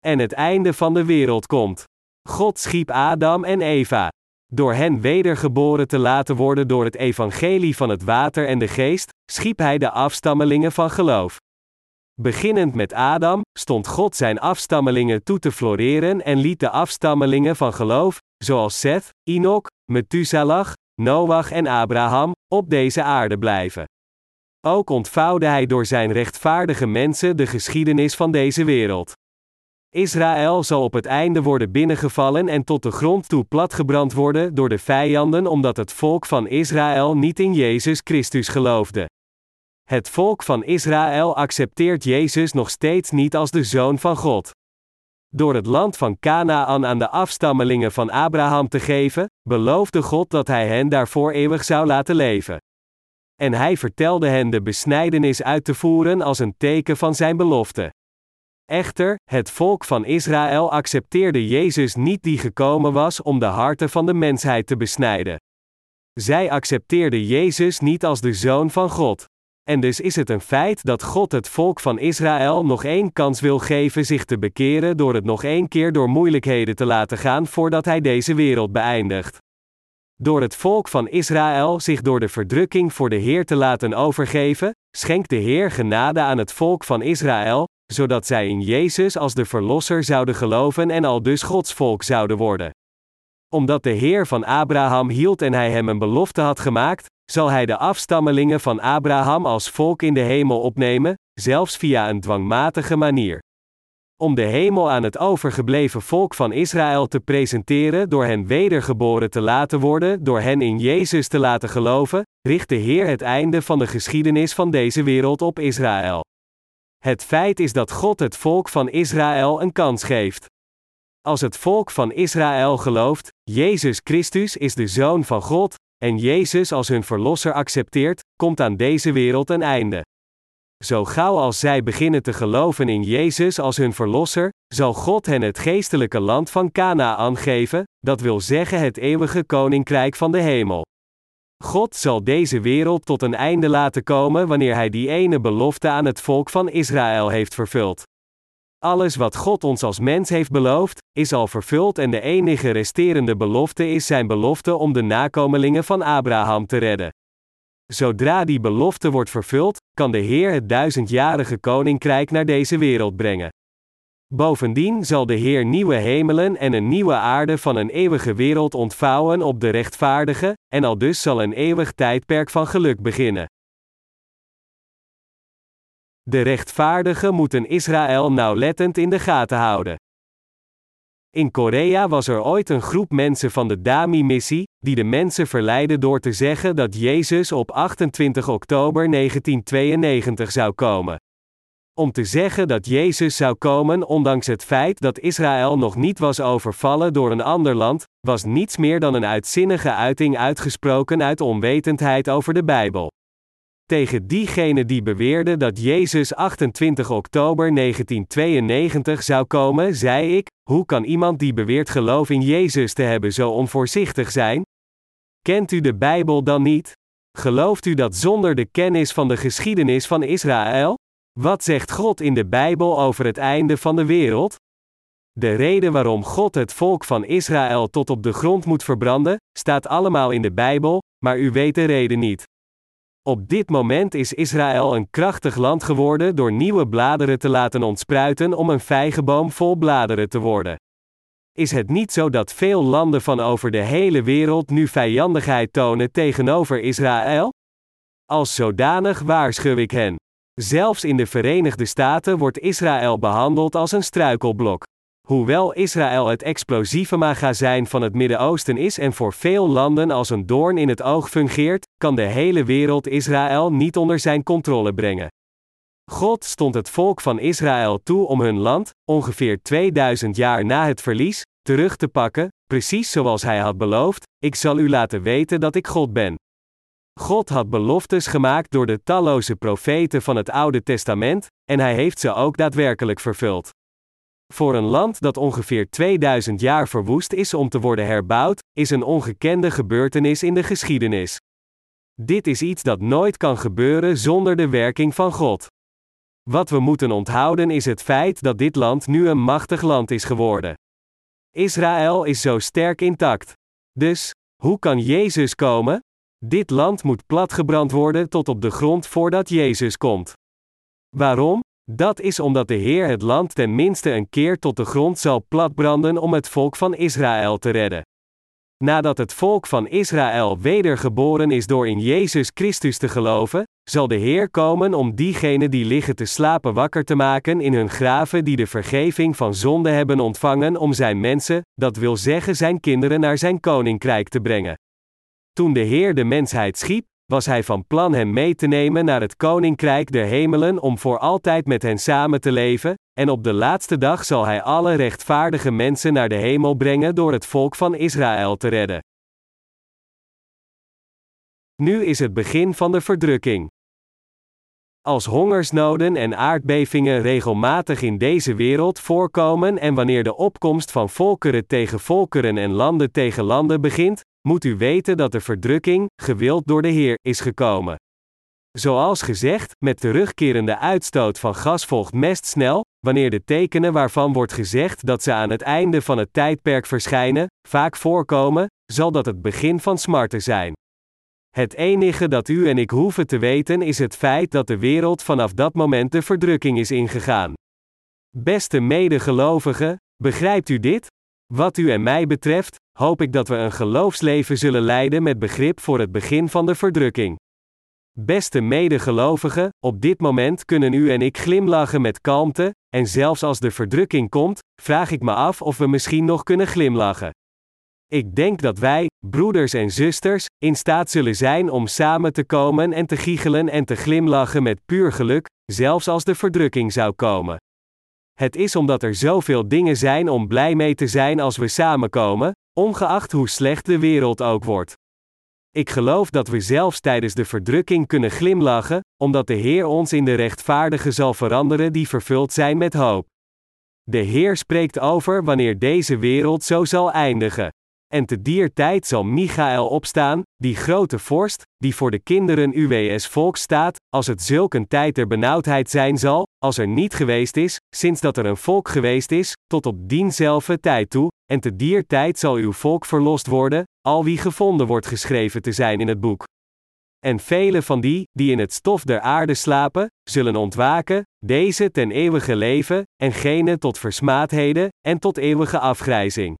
En het einde van de wereld komt. God schiep Adam en Eva. Door hen wedergeboren te laten worden door het evangelie van het water en de geest, schiep hij de afstammelingen van geloof. Beginnend met Adam, stond God zijn afstammelingen toe te floreren en liet de afstammelingen van geloof, zoals Seth, Enoch, Methuselah, Noach en Abraham, op deze aarde blijven. Ook ontvouwde hij door zijn rechtvaardige mensen de geschiedenis van deze wereld. Israël zal op het einde worden binnengevallen en tot de grond toe platgebrand worden door de vijanden omdat het volk van Israël niet in Jezus Christus geloofde. Het volk van Israël accepteert Jezus nog steeds niet als de zoon van God. Door het land van Canaan aan de afstammelingen van Abraham te geven, beloofde God dat hij hen daarvoor eeuwig zou laten leven. En hij vertelde hen de besnijdenis uit te voeren als een teken van zijn belofte. Echter, het volk van Israël accepteerde Jezus niet die gekomen was om de harten van de mensheid te besnijden. Zij accepteerden Jezus niet als de zoon van God. En dus is het een feit dat God het volk van Israël nog één kans wil geven zich te bekeren door het nog één keer door moeilijkheden te laten gaan voordat hij deze wereld beëindigt. Door het volk van Israël zich door de verdrukking voor de Heer te laten overgeven, schenkt de Heer genade aan het volk van Israël, zodat zij in Jezus als de Verlosser zouden geloven en al dus Gods volk zouden worden. Omdat de Heer van Abraham hield en hij hem een belofte had gemaakt, zal hij de afstammelingen van Abraham als volk in de hemel opnemen, zelfs via een dwangmatige manier. Om de hemel aan het overgebleven volk van Israël te presenteren door hen wedergeboren te laten worden, door hen in Jezus te laten geloven, richt de Heer het einde van de geschiedenis van deze wereld op Israël. Het feit is dat God het volk van Israël een kans geeft. Als het volk van Israël gelooft, Jezus Christus is de Zoon van God, en Jezus als hun Verlosser accepteert, komt aan deze wereld een einde. Zo gauw als zij beginnen te geloven in Jezus als hun Verlosser, zal God hen het geestelijke land van Canaan geven, dat wil zeggen het eeuwige koninkrijk van de hemel. God zal deze wereld tot een einde laten komen wanneer Hij die ene belofte aan het volk van Israël heeft vervuld. Alles wat God ons als mens heeft beloofd, is al vervuld en de enige resterende belofte is Zijn belofte om de nakomelingen van Abraham te redden. Zodra die belofte wordt vervuld, kan de Heer het duizendjarige koninkrijk naar deze wereld brengen. Bovendien zal de Heer nieuwe hemelen en een nieuwe aarde van een eeuwige wereld ontvouwen op de rechtvaardige, en al dus zal een eeuwig tijdperk van geluk beginnen. De rechtvaardigen moeten Israël nauwlettend in de gaten houden. In Korea was er ooit een groep mensen van de Dami-missie, die de mensen verleidden door te zeggen dat Jezus op 28 oktober 1992 zou komen. Om te zeggen dat Jezus zou komen ondanks het feit dat Israël nog niet was overvallen door een ander land, was niets meer dan een uitzinnige uiting uitgesproken uit onwetendheid over de Bijbel. Tegen diegene die beweerde dat Jezus 28 oktober 1992 zou komen, zei ik: Hoe kan iemand die beweert geloof in Jezus te hebben zo onvoorzichtig zijn? Kent u de Bijbel dan niet? Gelooft u dat zonder de kennis van de geschiedenis van Israël? Wat zegt God in de Bijbel over het einde van de wereld? De reden waarom God het volk van Israël tot op de grond moet verbranden, staat allemaal in de Bijbel, maar u weet de reden niet. Op dit moment is Israël een krachtig land geworden door nieuwe bladeren te laten ontspruiten om een vijgenboom vol bladeren te worden. Is het niet zo dat veel landen van over de hele wereld nu vijandigheid tonen tegenover Israël? Als zodanig waarschuw ik hen. Zelfs in de Verenigde Staten wordt Israël behandeld als een struikelblok. Hoewel Israël het explosieve magazijn van het Midden-Oosten is en voor veel landen als een doorn in het oog fungeert, kan de hele wereld Israël niet onder zijn controle brengen. God stond het volk van Israël toe om hun land, ongeveer 2000 jaar na het verlies, terug te pakken, precies zoals hij had beloofd: Ik zal u laten weten dat ik God ben. God had beloftes gemaakt door de talloze profeten van het Oude Testament, en hij heeft ze ook daadwerkelijk vervuld. Voor een land dat ongeveer 2000 jaar verwoest is om te worden herbouwd, is een ongekende gebeurtenis in de geschiedenis. Dit is iets dat nooit kan gebeuren zonder de werking van God. Wat we moeten onthouden is het feit dat dit land nu een machtig land is geworden. Israël is zo sterk intact. Dus, hoe kan Jezus komen? Dit land moet platgebrand worden tot op de grond voordat Jezus komt. Waarom? Dat is omdat de Heer het land ten minste een keer tot de grond zal platbranden om het volk van Israël te redden. Nadat het volk van Israël wedergeboren is door in Jezus Christus te geloven, zal de Heer komen om diegenen die liggen te slapen wakker te maken in hun graven die de vergeving van zonde hebben ontvangen om zijn mensen, dat wil zeggen zijn kinderen naar zijn koninkrijk te brengen. Toen de Heer de mensheid schiep, was hij van plan hen mee te nemen naar het koninkrijk der hemelen om voor altijd met hen samen te leven, en op de laatste dag zal hij alle rechtvaardige mensen naar de hemel brengen door het volk van Israël te redden. Nu is het begin van de verdrukking. Als hongersnoden en aardbevingen regelmatig in deze wereld voorkomen en wanneer de opkomst van volkeren tegen volkeren en landen tegen landen begint, moet u weten dat de verdrukking, gewild door de Heer, is gekomen. Zoals gezegd, met terugkerende uitstoot van gas volgt mest snel, wanneer de tekenen waarvan wordt gezegd dat ze aan het einde van het tijdperk verschijnen, vaak voorkomen, zal dat het begin van smarten zijn. Het enige dat u en ik hoeven te weten is het feit dat de wereld vanaf dat moment de verdrukking is ingegaan. Beste medegelovigen, begrijpt u dit? Wat u en mij betreft, hoop ik dat we een geloofsleven zullen leiden met begrip voor het begin van de verdrukking. Beste medegelovigen, op dit moment kunnen u en ik glimlachen met kalmte, en zelfs als de verdrukking komt, vraag ik me af of we misschien nog kunnen glimlachen. Ik denk dat wij, broeders en zusters, in staat zullen zijn om samen te komen en te giechelen en te glimlachen met puur geluk, zelfs als de verdrukking zou komen. Het is omdat er zoveel dingen zijn om blij mee te zijn als we samenkomen, ongeacht hoe slecht de wereld ook wordt. Ik geloof dat we zelfs tijdens de verdrukking kunnen glimlachen, omdat de Heer ons in de rechtvaardige zal veranderen die vervuld zijn met hoop. De Heer spreekt over wanneer deze wereld zo zal eindigen. En te dier tijd zal Michael opstaan, die grote vorst, die voor de kinderen UWS volk staat, als het zulk een tijd der benauwdheid zijn zal, als er niet geweest is, sinds dat er een volk geweest is, tot op dienzelfde tijd toe, en te dier tijd zal uw volk verlost worden, al wie gevonden wordt geschreven te zijn in het boek. En vele van die, die in het stof der aarde slapen, zullen ontwaken, deze ten eeuwige leven, en gene tot versmaadheden, en tot eeuwige afgrijzing.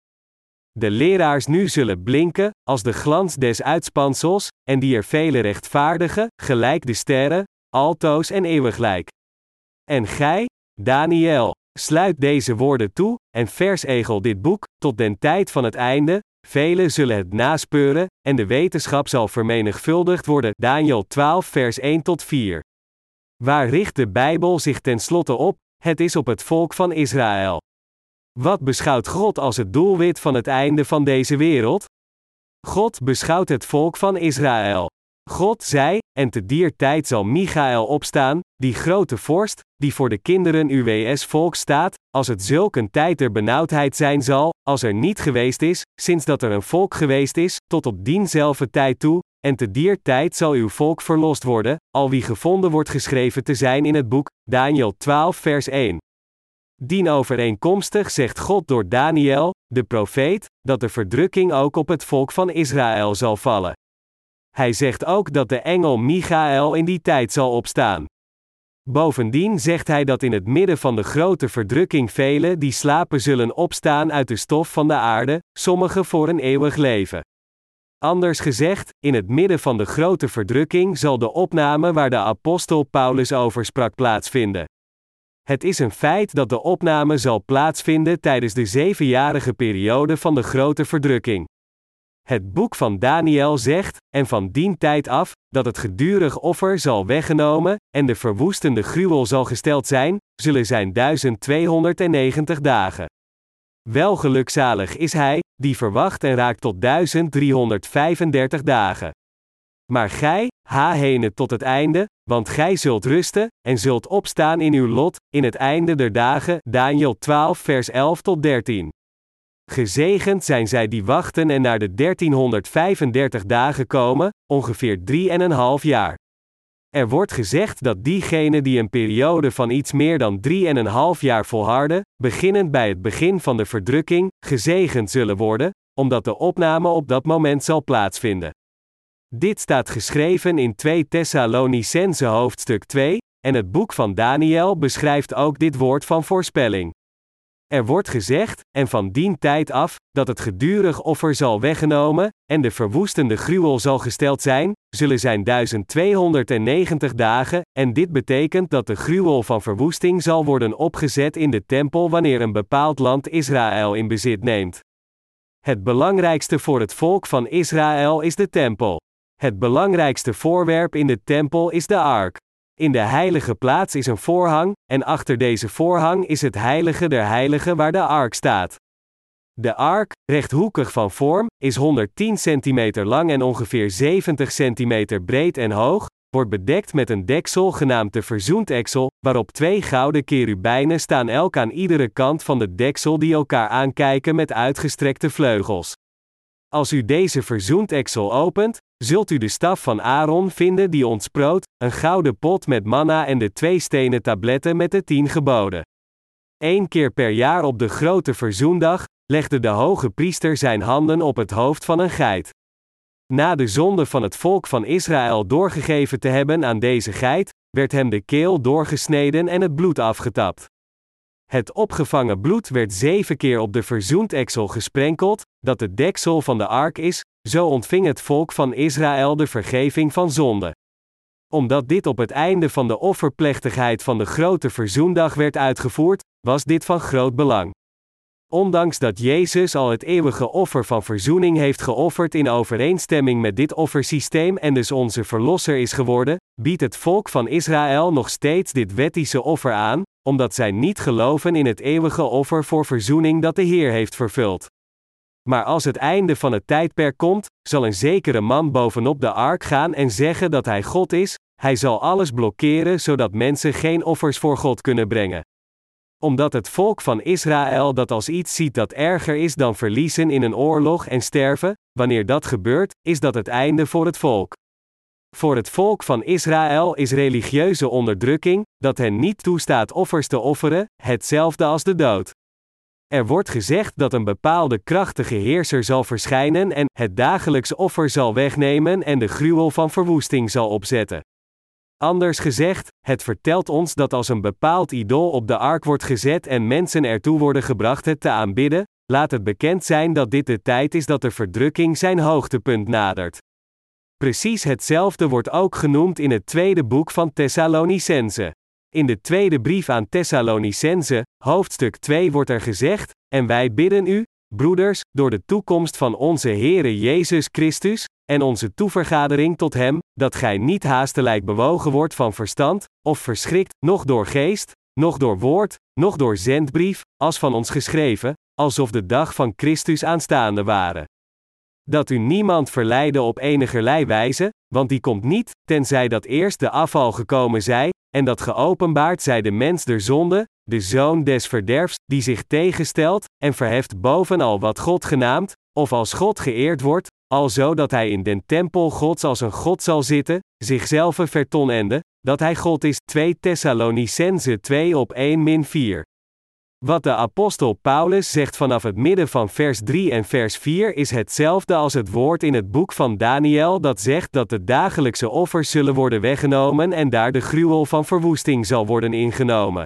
De leraars nu zullen blinken, als de glans des uitspansels, en die er vele rechtvaardigen, gelijk de sterren, altoos en eeuwiglijk. En gij, Daniel, sluit deze woorden toe, en versegel dit boek, tot den tijd van het einde, velen zullen het naspeuren, en de wetenschap zal vermenigvuldigd worden. Daniel 12 vers 1 tot 4. Waar richt de Bijbel zich tenslotte op? Het is op het volk van Israël. Wat beschouwt God als het doelwit van het einde van deze wereld? God beschouwt het volk van Israël. God zei, en te dier tijd zal Michael opstaan, die grote vorst, die voor de kinderen UWS volk staat, als het zulk een tijd der benauwdheid zijn zal, als er niet geweest is, sinds dat er een volk geweest is, tot op dienzelfde tijd toe, en te dier tijd zal uw volk verlost worden, al wie gevonden wordt geschreven te zijn in het boek, Daniel 12 vers 1. Dienovereenkomstig zegt God door Daniel, de profeet, dat de verdrukking ook op het volk van Israël zal vallen. Hij zegt ook dat de engel Michael in die tijd zal opstaan. Bovendien zegt hij dat in het midden van de grote verdrukking velen die slapen zullen opstaan uit de stof van de aarde, sommigen voor een eeuwig leven. Anders gezegd, in het midden van de grote verdrukking zal de opname waar de apostel Paulus over sprak plaatsvinden. Het is een feit dat de opname zal plaatsvinden tijdens de zevenjarige periode van de grote verdrukking. Het boek van Daniel zegt, en van dien tijd af, dat het gedurig offer zal weggenomen, en de verwoestende gruwel zal gesteld zijn, zullen zijn 1290 dagen. Welgelukzalig is hij, die verwacht en raakt tot 1335 dagen. Maar gij, ha henen tot het einde, want gij zult rusten, en zult opstaan in uw lot, in het einde der dagen. Daniel 12 vers 11 tot 13. Gezegend zijn zij die wachten en naar de 1335 dagen komen, ongeveer 3,5 jaar. Er wordt gezegd dat diegenen die een periode van iets meer dan 3,5 jaar volharden, beginnend bij het begin van de verdrukking, gezegend zullen worden, omdat de opname op dat moment zal plaatsvinden. Dit staat geschreven in 2 Thessalonicense hoofdstuk 2, en het boek van Daniel beschrijft ook dit woord van voorspelling. Er wordt gezegd, en van dien tijd af, dat het gedurig offer zal weggenomen, en de verwoestende gruwel zal gesteld zijn, zullen zijn 1290 dagen, en dit betekent dat de gruwel van verwoesting zal worden opgezet in de tempel wanneer een bepaald land Israël in bezit neemt. Het belangrijkste voor het volk van Israël is de tempel. Het belangrijkste voorwerp in de tempel is de ark. In de heilige plaats is een voorhang, en achter deze voorhang is het heilige der heiligen waar de ark staat. De ark, rechthoekig van vorm, is 110 centimeter lang en ongeveer 70 centimeter breed en hoog, wordt bedekt met een deksel genaamd de verzoendeksel, waarop twee gouden kerubijnen staan elk aan iedere kant van de deksel die elkaar aankijken met uitgestrekte vleugels. Als u deze verzoendeksel opent, zult u de staf van Aaron vinden die ontsproot, een gouden pot met manna en de twee stenen tabletten met de tien geboden. Eén keer per jaar op de grote verzoendag, legde de hoge priester zijn handen op het hoofd van een geit. Na de zonde van het volk van Israël doorgegeven te hebben aan deze geit, werd hem de keel doorgesneden en het bloed afgetapt. Het opgevangen bloed werd zeven keer op de verzoendeksel gesprenkeld, dat het deksel van de ark is, zo ontving het volk van Israël de vergeving van zonde. Omdat dit op het einde van de offerplechtigheid van de grote verzoendag werd uitgevoerd, was dit van groot belang. Ondanks dat Jezus al het eeuwige offer van verzoening heeft geofferd in overeenstemming met dit offersysteem en dus onze verlosser is geworden, biedt het volk van Israël nog steeds dit wettische offer aan, omdat zij niet geloven in het eeuwige offer voor verzoening dat de Heer heeft vervuld. Maar als het einde van het tijdperk komt, zal een zekere man bovenop de ark gaan en zeggen dat hij God is, hij zal alles blokkeren zodat mensen geen offers voor God kunnen brengen. Omdat het volk van Israël dat als iets ziet dat erger is dan verliezen in een oorlog en sterven, wanneer dat gebeurt, is dat het einde voor het volk. Voor het volk van Israël is religieuze onderdrukking, dat hen niet toestaat offers te offeren, hetzelfde als de dood. Er wordt gezegd dat een bepaalde krachtige heerser zal verschijnen en het dagelijks offer zal wegnemen en de gruwel van verwoesting zal opzetten. Anders gezegd, het vertelt ons dat als een bepaald idool op de ark wordt gezet en mensen ertoe worden gebracht het te aanbidden, laat het bekend zijn dat dit de tijd is dat de verdrukking zijn hoogtepunt nadert. Precies hetzelfde wordt ook genoemd in het tweede boek van Thessalonicense. In de tweede brief aan Thessalonicense, hoofdstuk 2 wordt er gezegd: En wij bidden u, broeders, door de toekomst van onze Heere Jezus Christus, en onze toevergadering tot Hem, dat gij niet haastelijk bewogen wordt van verstand, of verschrikt, noch door geest, noch door woord, noch door zendbrief, als van ons geschreven, alsof de dag van Christus aanstaande waren. Dat u niemand verleiden op enigerlei wijze, want die komt niet, tenzij dat eerst de afval gekomen zij, en dat geopenbaard zij de mens der zonde, de zoon des verderfs, die zich tegenstelt, en verheft bovenal wat God genaamd, of als God geëerd wordt, alzo dat hij in den tempel Gods als een God zal zitten, zichzelf vertonende, dat hij God is 2 Thessalonicense 2 op 1 min 4. Wat de apostel Paulus zegt vanaf het midden van vers 3 en vers 4 is hetzelfde als het woord in het boek van Daniel dat zegt dat de dagelijkse offers zullen worden weggenomen en daar de gruwel van verwoesting zal worden ingenomen.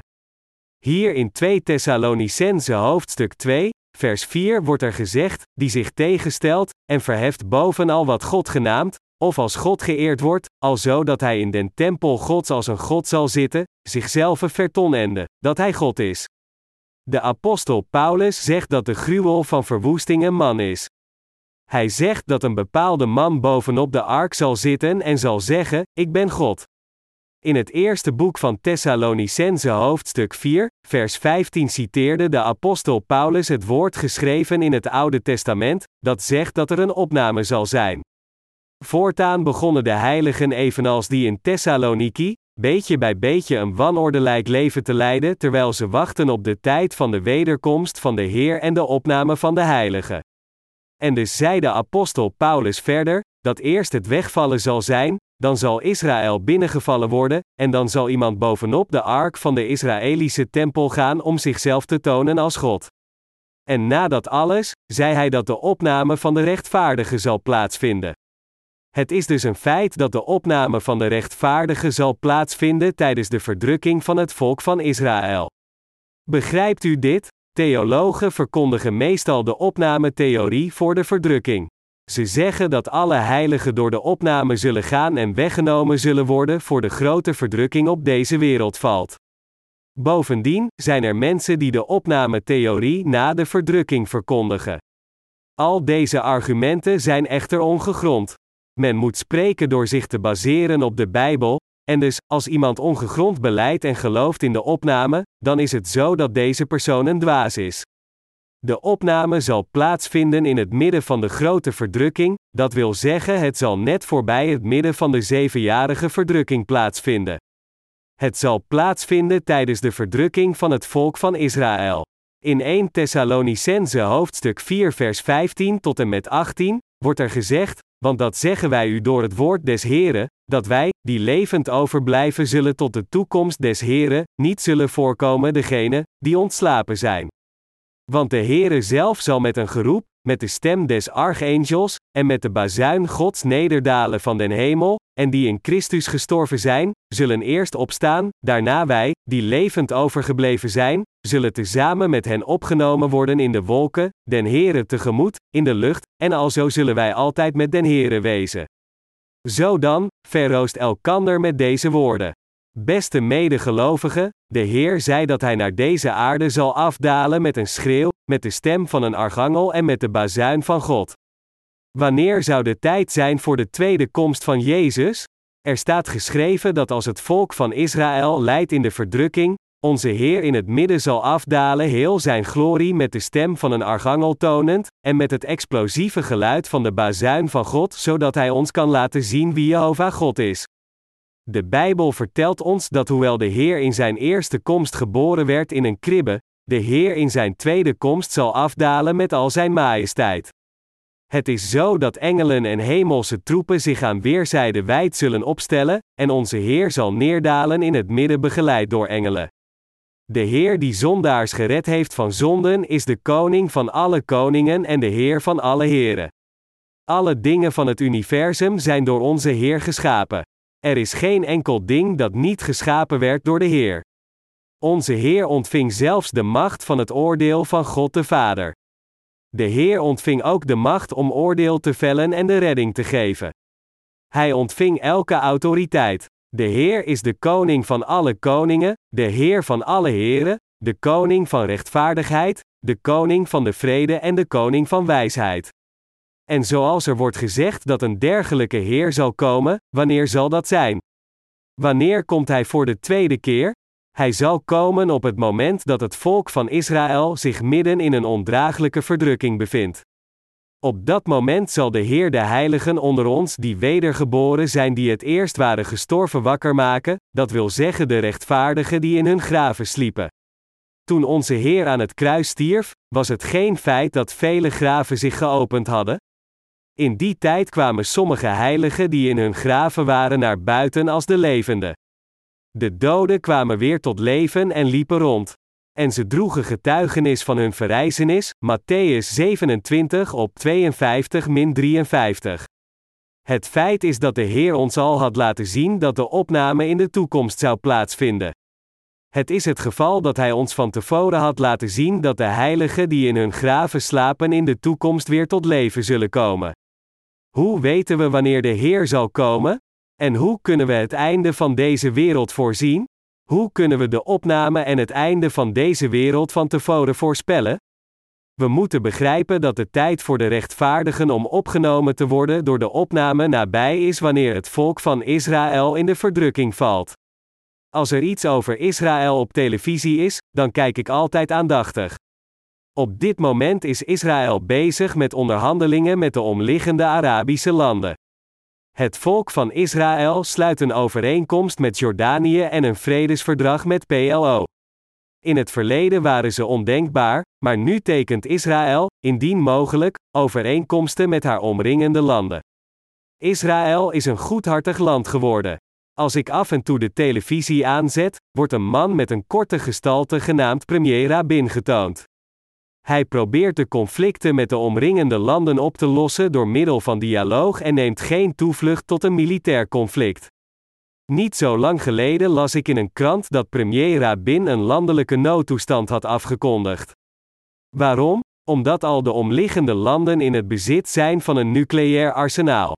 Hier in 2 Thessalonicense hoofdstuk 2, vers 4 wordt er gezegd, die zich tegenstelt, en verheft bovenal wat God genaamd, of als God geëerd wordt, alzo dat hij in den tempel Gods als een God zal zitten, zichzelf vertonende, dat hij God is. De apostel Paulus zegt dat de gruwel van verwoesting een man is. Hij zegt dat een bepaalde man bovenop de ark zal zitten en zal zeggen: Ik ben God. In het eerste boek van Thessalonicense hoofdstuk 4, vers 15 citeerde de apostel Paulus het woord geschreven in het Oude Testament, dat zegt dat er een opname zal zijn. Voortaan begonnen de heiligen evenals die in Thessaloniki, beetje bij beetje een wanordelijk leven te leiden terwijl ze wachten op de tijd van de wederkomst van de Heer en de opname van de Heilige. En dus zei de apostel Paulus verder, dat eerst het wegvallen zal zijn, dan zal Israël binnengevallen worden, en dan zal iemand bovenop de ark van de Israëlische tempel gaan om zichzelf te tonen als God. En na dat alles, zei hij dat de opname van de rechtvaardige zal plaatsvinden. Het is dus een feit dat de opname van de rechtvaardige zal plaatsvinden tijdens de verdrukking van het volk van Israël. Begrijpt u dit? Theologen verkondigen meestal de opnametheorie voor de verdrukking. Ze zeggen dat alle heiligen door de opname zullen gaan en weggenomen zullen worden voor de grote verdrukking op deze wereld valt. Bovendien zijn er mensen die de opnametheorie na de verdrukking verkondigen. Al deze argumenten zijn echter ongegrond. Men moet spreken door zich te baseren op de Bijbel, en dus, als iemand ongegrond beleidt en gelooft in de opname, dan is het zo dat deze persoon een dwaas is. De opname zal plaatsvinden in het midden van de grote verdrukking, dat wil zeggen het zal net voorbij het midden van de zevenjarige verdrukking plaatsvinden. Het zal plaatsvinden tijdens de verdrukking van het volk van Israël. In 1 Thessalonicense hoofdstuk 4 vers 15 tot en met 18 wordt er gezegd: Want dat zeggen wij u door het woord des Heren, dat wij, die levend overblijven, zullen tot de toekomst des Heren, niet zullen voorkomen degene die ontslapen zijn. Want de Heere zelf zal met een geroep, met de stem des archangels, en met de bazuin Gods nederdalen van den hemel, en die in Christus gestorven zijn, zullen eerst opstaan, daarna wij, die levend overgebleven zijn, zullen tezamen met hen opgenomen worden in de wolken, den Heere tegemoet, in de lucht, en alzo zullen wij altijd met den Heere wezen. Zo dan, verroost elkander met deze woorden. Beste medegelovigen, de Heer zei dat Hij naar deze aarde zal afdalen met een schreeuw, met de stem van een archangel en met de bazuin van God. Wanneer zou de tijd zijn voor de tweede komst van Jezus? Er staat geschreven dat als het volk van Israël leidt in de verdrukking, onze Heer in het midden zal afdalen heel zijn glorie met de stem van een archangel tonend, en met het explosieve geluid van de bazuin van God, zodat Hij ons kan laten zien wie Jehovah God is. De Bijbel vertelt ons dat hoewel de Heer in zijn eerste komst geboren werd in een kribbe, de Heer in zijn tweede komst zal afdalen met al zijn majesteit. Het is zo dat engelen en hemelse troepen zich aan weerszijden wijd zullen opstellen, en onze Heer zal neerdalen in het midden begeleid door engelen. De Heer die zondaars gered heeft van zonden is de koning van alle koningen en de Heer van alle heren. Alle dingen van het universum zijn door onze Heer geschapen. Er is geen enkel ding dat niet geschapen werd door de Heer. Onze Heer ontving zelfs de macht van het oordeel van God de Vader. De Heer ontving ook de macht om oordeel te vellen en de redding te geven. Hij ontving elke autoriteit. De Heer is de koning van alle koningen, de Heer van alle heren, de koning van rechtvaardigheid, de koning van de vrede en de koning van wijsheid. En zoals er wordt gezegd dat een dergelijke Heer zal komen, wanneer zal dat zijn? Wanneer komt Hij voor de tweede keer? Hij zal komen op het moment dat het volk van Israël zich midden in een ondraaglijke verdrukking bevindt. Op dat moment zal de Heer de heiligen onder ons die wedergeboren zijn die het eerst waren gestorven wakker maken, dat wil zeggen de rechtvaardigen die in hun graven sliepen. Toen onze Heer aan het kruis stierf, was het geen feit dat vele graven zich geopend hadden, in die tijd kwamen sommige heiligen die in hun graven waren naar buiten als de levenden. De doden kwamen weer tot leven en liepen rond. En ze droegen getuigenis van hun verrijzenis, Matthäus 27 op 52-53. Het feit is dat de Heer ons al had laten zien dat de opname in de toekomst zou plaatsvinden. Het is het geval dat Hij ons van tevoren had laten zien dat de heiligen die in hun graven slapen in de toekomst weer tot leven zullen komen. Hoe weten we wanneer de Heer zal komen? En hoe kunnen we het einde van deze wereld voorzien? Hoe kunnen we de opname en het einde van deze wereld van tevoren voorspellen? We moeten begrijpen dat de tijd voor de rechtvaardigen om opgenomen te worden door de opname nabij is wanneer het volk van Israël in de verdrukking valt. Als er iets over Israël op televisie is, dan kijk ik altijd aandachtig. Op dit moment is Israël bezig met onderhandelingen met de omliggende Arabische landen. Het volk van Israël sluit een overeenkomst met Jordanië en een vredesverdrag met PLO. In het verleden waren ze ondenkbaar, maar nu tekent Israël, indien mogelijk, overeenkomsten met haar omringende landen. Israël is een goedhartig land geworden. Als ik af en toe de televisie aanzet, wordt een man met een korte gestalte genaamd premier Rabin getoond. Hij probeert de conflicten met de omringende landen op te lossen door middel van dialoog en neemt geen toevlucht tot een militair conflict. Niet zo lang geleden las ik in een krant dat premier Rabin een landelijke noodtoestand had afgekondigd. Waarom? Omdat al de omliggende landen in het bezit zijn van een nucleair arsenaal.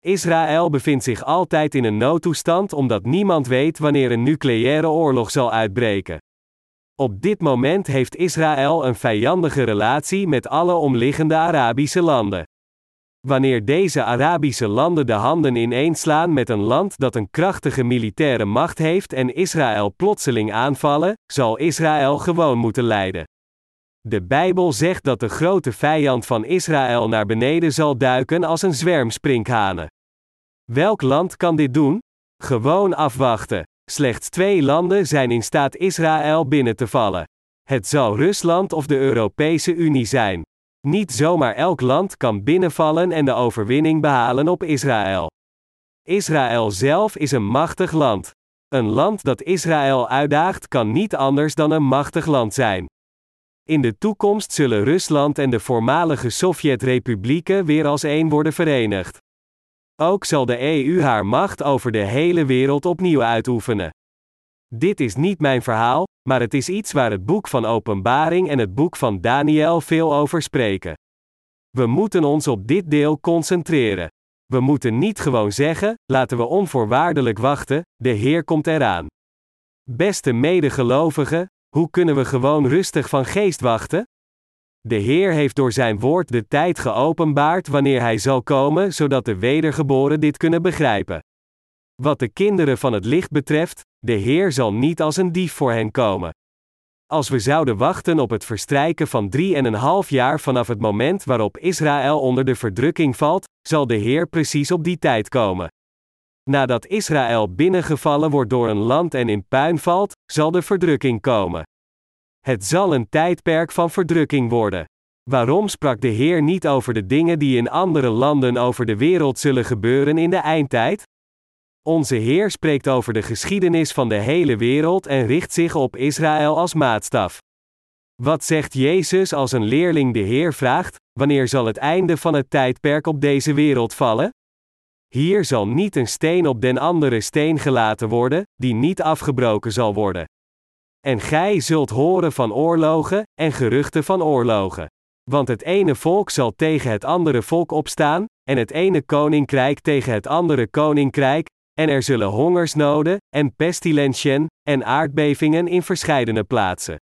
Israël bevindt zich altijd in een noodtoestand omdat niemand weet wanneer een nucleaire oorlog zal uitbreken. Op dit moment heeft Israël een vijandige relatie met alle omliggende Arabische landen. Wanneer deze Arabische landen de handen ineenslaan met een land dat een krachtige militaire macht heeft en Israël plotseling aanvallen, zal Israël gewoon moeten lijden. De Bijbel zegt dat de grote vijand van Israël naar beneden zal duiken als een zwerm sprinkhanen. Welk land kan dit doen? Gewoon afwachten. Slechts twee landen zijn in staat Israël binnen te vallen. Het zal Rusland of de Europese Unie zijn. Niet zomaar elk land kan binnenvallen en de overwinning behalen op Israël. Israël zelf is een machtig land. Een land dat Israël uitdaagt kan niet anders dan een machtig land zijn. In de toekomst zullen Rusland en de voormalige Sovjet-republieken weer als één worden verenigd. Ook zal de EU haar macht over de hele wereld opnieuw uitoefenen. Dit is niet mijn verhaal, maar het is iets waar het boek van Openbaring en het boek van Daniel veel over spreken. We moeten ons op dit deel concentreren. We moeten niet gewoon zeggen: laten we onvoorwaardelijk wachten, de Heer komt eraan. Beste medegelovigen, hoe kunnen we gewoon rustig van geest wachten? De Heer heeft door zijn woord de tijd geopenbaard wanneer hij zal komen, zodat de wedergeboren dit kunnen begrijpen. Wat de kinderen van het licht betreft, de Heer zal niet als een dief voor hen komen. Als we zouden wachten op het verstrijken van drie en een half jaar vanaf het moment waarop Israël onder de verdrukking valt, zal de Heer precies op die tijd komen. Nadat Israël binnengevallen wordt door een land en in puin valt, zal de verdrukking komen. Het zal een tijdperk van verdrukking worden. Waarom sprak de Heer niet over de dingen die in andere landen over de wereld zullen gebeuren in de eindtijd? Onze Heer spreekt over de geschiedenis van de hele wereld en richt zich op Israël als maatstaf. Wat zegt Jezus als een leerling de Heer vraagt: Wanneer zal het einde van het tijdperk op deze wereld vallen? Hier zal niet een steen op den andere steen gelaten worden, die niet afgebroken zal worden. En gij zult horen van oorlogen, en geruchten van oorlogen. Want het ene volk zal tegen het andere volk opstaan, en het ene koninkrijk tegen het andere koninkrijk, en er zullen hongersnoden, en pestilentien, en aardbevingen in verscheidene plaatsen.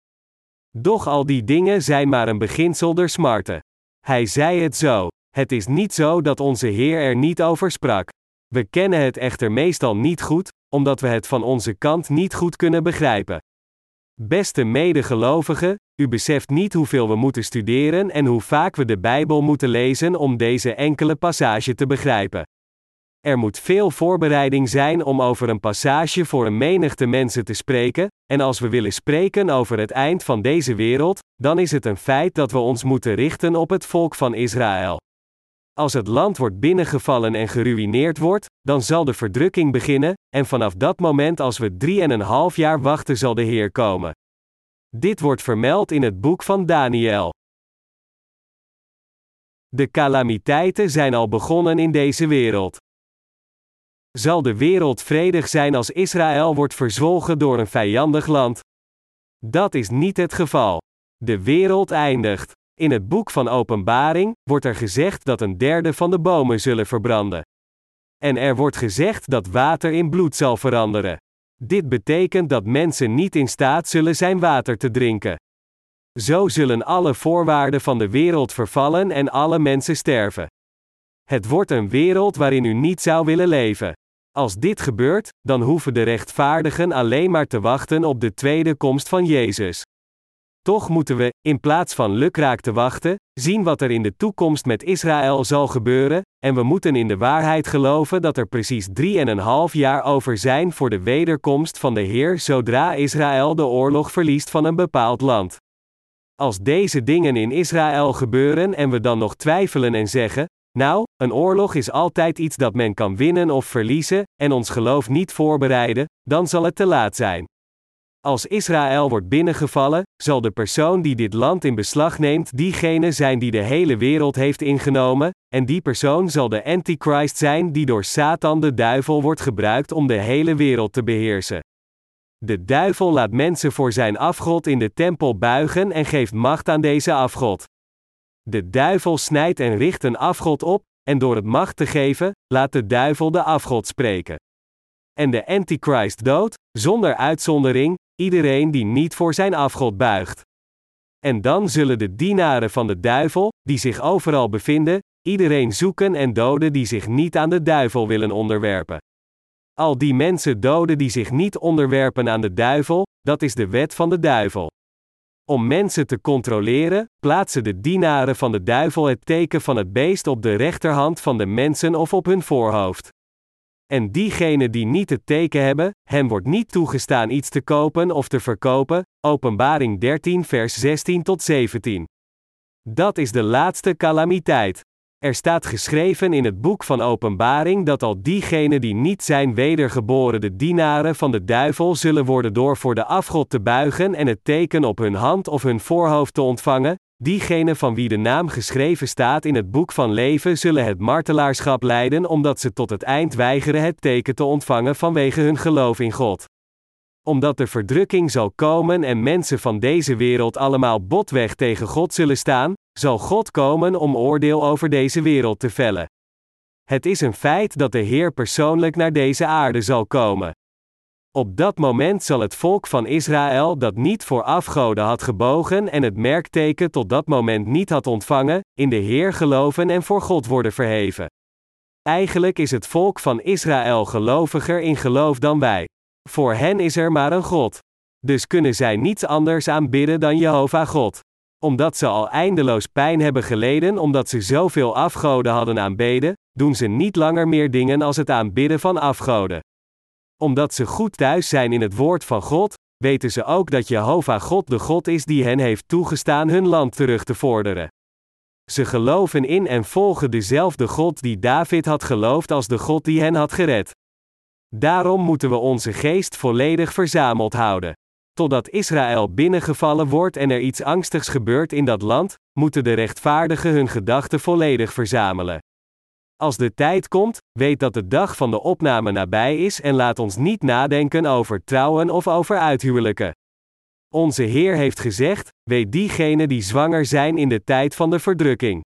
Doch al die dingen zijn maar een beginsel der smarten. Hij zei het zo. Het is niet zo dat onze Heer er niet over sprak. We kennen het echter meestal niet goed, omdat we het van onze kant niet goed kunnen begrijpen. Beste medegelovigen, u beseft niet hoeveel we moeten studeren en hoe vaak we de Bijbel moeten lezen om deze enkele passage te begrijpen. Er moet veel voorbereiding zijn om over een passage voor een menigte mensen te spreken, en als we willen spreken over het eind van deze wereld, dan is het een feit dat we ons moeten richten op het volk van Israël. Als het land wordt binnengevallen en geruïneerd wordt, dan zal de verdrukking beginnen, en vanaf dat moment als we drie en een half jaar wachten zal de Heer komen. Dit wordt vermeld in het boek van Daniel. De calamiteiten zijn al begonnen in deze wereld. Zal de wereld vredig zijn als Israël wordt verzwolgen door een vijandig land? Dat is niet het geval. De wereld eindigt. In het boek van Openbaring wordt er gezegd dat een derde van de bomen zullen verbranden. En er wordt gezegd dat water in bloed zal veranderen. Dit betekent dat mensen niet in staat zullen zijn water te drinken. Zo zullen alle voorwaarden van de wereld vervallen en alle mensen sterven. Het wordt een wereld waarin u niet zou willen leven. Als dit gebeurt, dan hoeven de rechtvaardigen alleen maar te wachten op de tweede komst van Jezus. Toch moeten we, in plaats van lukraak te wachten, zien wat er in de toekomst met Israël zal gebeuren, en we moeten in de waarheid geloven dat er precies drie en een half jaar over zijn voor de wederkomst van de Heer zodra Israël de oorlog verliest van een bepaald land. Als deze dingen in Israël gebeuren en we dan nog twijfelen en zeggen: Nou, een oorlog is altijd iets dat men kan winnen of verliezen, en ons geloof niet voorbereiden, dan zal het te laat zijn. Als Israël wordt binnengevallen, zal de persoon die dit land in beslag neemt diegene zijn die de hele wereld heeft ingenomen, en die persoon zal de Antichrist zijn die door Satan de duivel wordt gebruikt om de hele wereld te beheersen. De duivel laat mensen voor zijn afgod in de tempel buigen en geeft macht aan deze afgod. De duivel snijdt en richt een afgod op, en door het macht te geven, laat de duivel de afgod spreken. En de Antichrist dood, zonder uitzondering, iedereen die niet voor zijn afgod buigt. En dan zullen de dienaren van de duivel, die zich overal bevinden, iedereen zoeken en doden die zich niet aan de duivel willen onderwerpen. Al die mensen doden die zich niet onderwerpen aan de duivel, dat is de wet van de duivel. Om mensen te controleren, plaatsen de dienaren van de duivel het teken van het beest op de rechterhand van de mensen of op hun voorhoofd. En diegenen die niet het teken hebben, hen wordt niet toegestaan iets te kopen of te verkopen. Openbaring 13, vers 16 tot 17. Dat is de laatste calamiteit. Er staat geschreven in het boek van Openbaring dat al diegenen die niet zijn wedergeboren de dienaren van de duivel zullen worden door voor de afgod te buigen en het teken op hun hand of hun voorhoofd te ontvangen, diegenen van wie de naam geschreven staat in het boek van leven zullen het martelaarschap leiden omdat ze tot het eind weigeren het teken te ontvangen vanwege hun geloof in God omdat de verdrukking zal komen en mensen van deze wereld allemaal botweg tegen God zullen staan, zal God komen om oordeel over deze wereld te vellen. Het is een feit dat de Heer persoonlijk naar deze aarde zal komen. Op dat moment zal het volk van Israël dat niet voor afgoden had gebogen en het merkteken tot dat moment niet had ontvangen, in de Heer geloven en voor God worden verheven. Eigenlijk is het volk van Israël geloviger in geloof dan wij. Voor hen is er maar een God. Dus kunnen zij niets anders aanbidden dan Jehovah God. Omdat ze al eindeloos pijn hebben geleden omdat ze zoveel afgoden hadden aanbeden, doen ze niet langer meer dingen als het aanbidden van afgoden. Omdat ze goed thuis zijn in het woord van God, weten ze ook dat Jehovah God de God is die hen heeft toegestaan hun land terug te vorderen. Ze geloven in en volgen dezelfde God die David had geloofd als de God die hen had gered. Daarom moeten we onze geest volledig verzameld houden. Totdat Israël binnengevallen wordt en er iets angstigs gebeurt in dat land, moeten de rechtvaardigen hun gedachten volledig verzamelen. Als de tijd komt, weet dat de dag van de opname nabij is en laat ons niet nadenken over trouwen of over uithuwelijken. Onze Heer heeft gezegd: weet diegenen die zwanger zijn in de tijd van de verdrukking.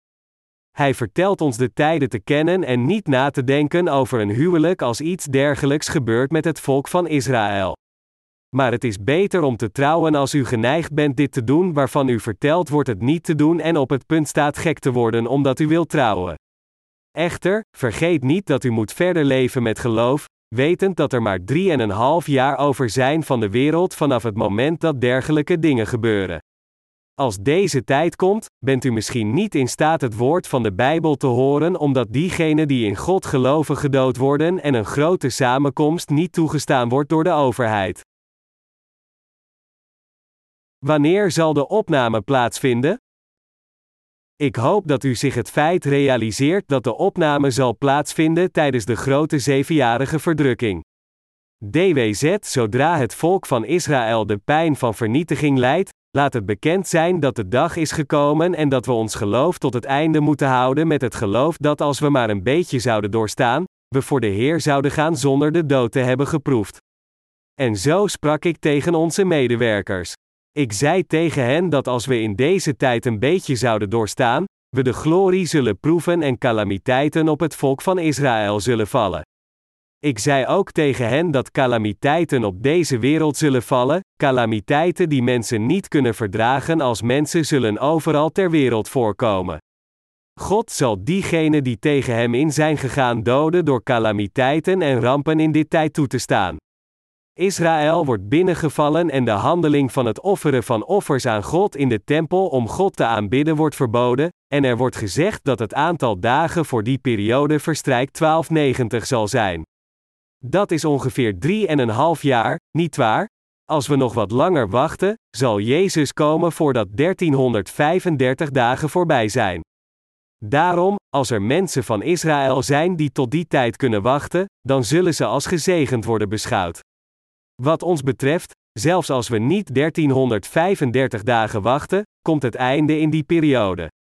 Hij vertelt ons de tijden te kennen en niet na te denken over een huwelijk als iets dergelijks gebeurt met het volk van Israël. Maar het is beter om te trouwen als u geneigd bent dit te doen waarvan u verteld wordt het niet te doen en op het punt staat gek te worden omdat u wilt trouwen. Echter, vergeet niet dat u moet verder leven met geloof, wetend dat er maar drie en een half jaar over zijn van de wereld vanaf het moment dat dergelijke dingen gebeuren. Als deze tijd komt, bent u misschien niet in staat het woord van de Bijbel te horen omdat diegenen die in God geloven gedood worden en een grote samenkomst niet toegestaan wordt door de overheid. Wanneer zal de opname plaatsvinden? Ik hoop dat u zich het feit realiseert dat de opname zal plaatsvinden tijdens de grote zevenjarige verdrukking. DWZ zodra het volk van Israël de pijn van vernietiging leidt, Laat het bekend zijn dat de dag is gekomen en dat we ons geloof tot het einde moeten houden met het geloof dat als we maar een beetje zouden doorstaan, we voor de Heer zouden gaan zonder de dood te hebben geproefd. En zo sprak ik tegen onze medewerkers. Ik zei tegen hen dat als we in deze tijd een beetje zouden doorstaan, we de glorie zullen proeven en calamiteiten op het volk van Israël zullen vallen. Ik zei ook tegen hen dat calamiteiten op deze wereld zullen vallen, calamiteiten die mensen niet kunnen verdragen als mensen zullen overal ter wereld voorkomen. God zal diegenen die tegen hem in zijn gegaan doden door calamiteiten en rampen in dit tijd toe te staan. Israël wordt binnengevallen en de handeling van het offeren van offers aan God in de tempel om God te aanbidden wordt verboden, en er wordt gezegd dat het aantal dagen voor die periode verstrijkt 1290 zal zijn. Dat is ongeveer 3,5 jaar, niet waar? Als we nog wat langer wachten, zal Jezus komen voordat 1335 dagen voorbij zijn. Daarom, als er mensen van Israël zijn die tot die tijd kunnen wachten, dan zullen ze als gezegend worden beschouwd. Wat ons betreft, zelfs als we niet 1335 dagen wachten, komt het einde in die periode.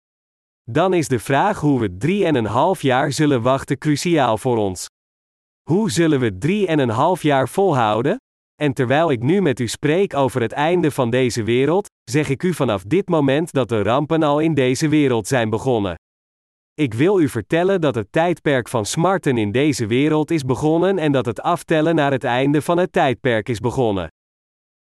Dan is de vraag hoe we 3,5 jaar zullen wachten cruciaal voor ons. Hoe zullen we 3,5 jaar volhouden? En terwijl ik nu met u spreek over het einde van deze wereld, zeg ik u vanaf dit moment dat de rampen al in deze wereld zijn begonnen. Ik wil u vertellen dat het tijdperk van smarten in deze wereld is begonnen en dat het aftellen naar het einde van het tijdperk is begonnen.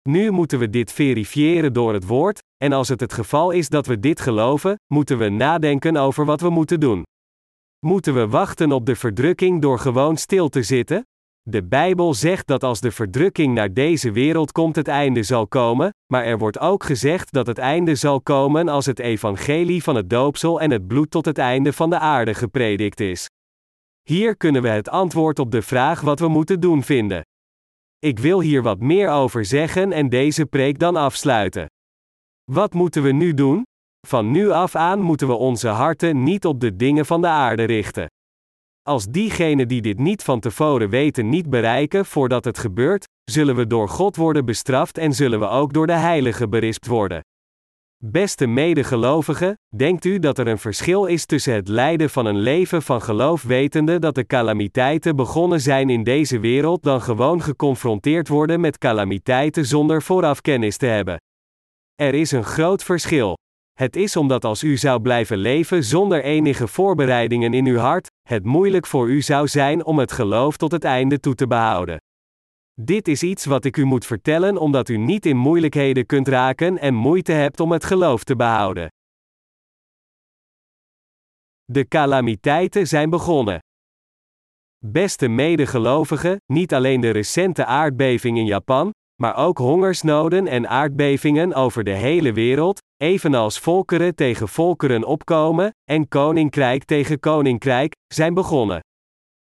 Nu moeten we dit verifiëren door het woord, en als het het geval is dat we dit geloven, moeten we nadenken over wat we moeten doen. Moeten we wachten op de verdrukking door gewoon stil te zitten? De Bijbel zegt dat als de verdrukking naar deze wereld komt, het einde zal komen, maar er wordt ook gezegd dat het einde zal komen als het evangelie van het doopsel en het bloed tot het einde van de aarde gepredikt is. Hier kunnen we het antwoord op de vraag wat we moeten doen vinden. Ik wil hier wat meer over zeggen en deze preek dan afsluiten. Wat moeten we nu doen? Van nu af aan moeten we onze harten niet op de dingen van de aarde richten. Als diegenen die dit niet van tevoren weten niet bereiken voordat het gebeurt, zullen we door God worden bestraft en zullen we ook door de Heilige berispt worden. Beste medegelovigen, denkt u dat er een verschil is tussen het lijden van een leven van geloof wetende dat de calamiteiten begonnen zijn in deze wereld dan gewoon geconfronteerd worden met calamiteiten zonder vooraf kennis te hebben? Er is een groot verschil. Het is omdat als u zou blijven leven zonder enige voorbereidingen in uw hart, het moeilijk voor u zou zijn om het geloof tot het einde toe te behouden. Dit is iets wat ik u moet vertellen omdat u niet in moeilijkheden kunt raken en moeite hebt om het geloof te behouden. De calamiteiten zijn begonnen. Beste medegelovigen, niet alleen de recente aardbeving in Japan, maar ook hongersnoden en aardbevingen over de hele wereld, evenals volkeren tegen volkeren opkomen, en koninkrijk tegen koninkrijk, zijn begonnen.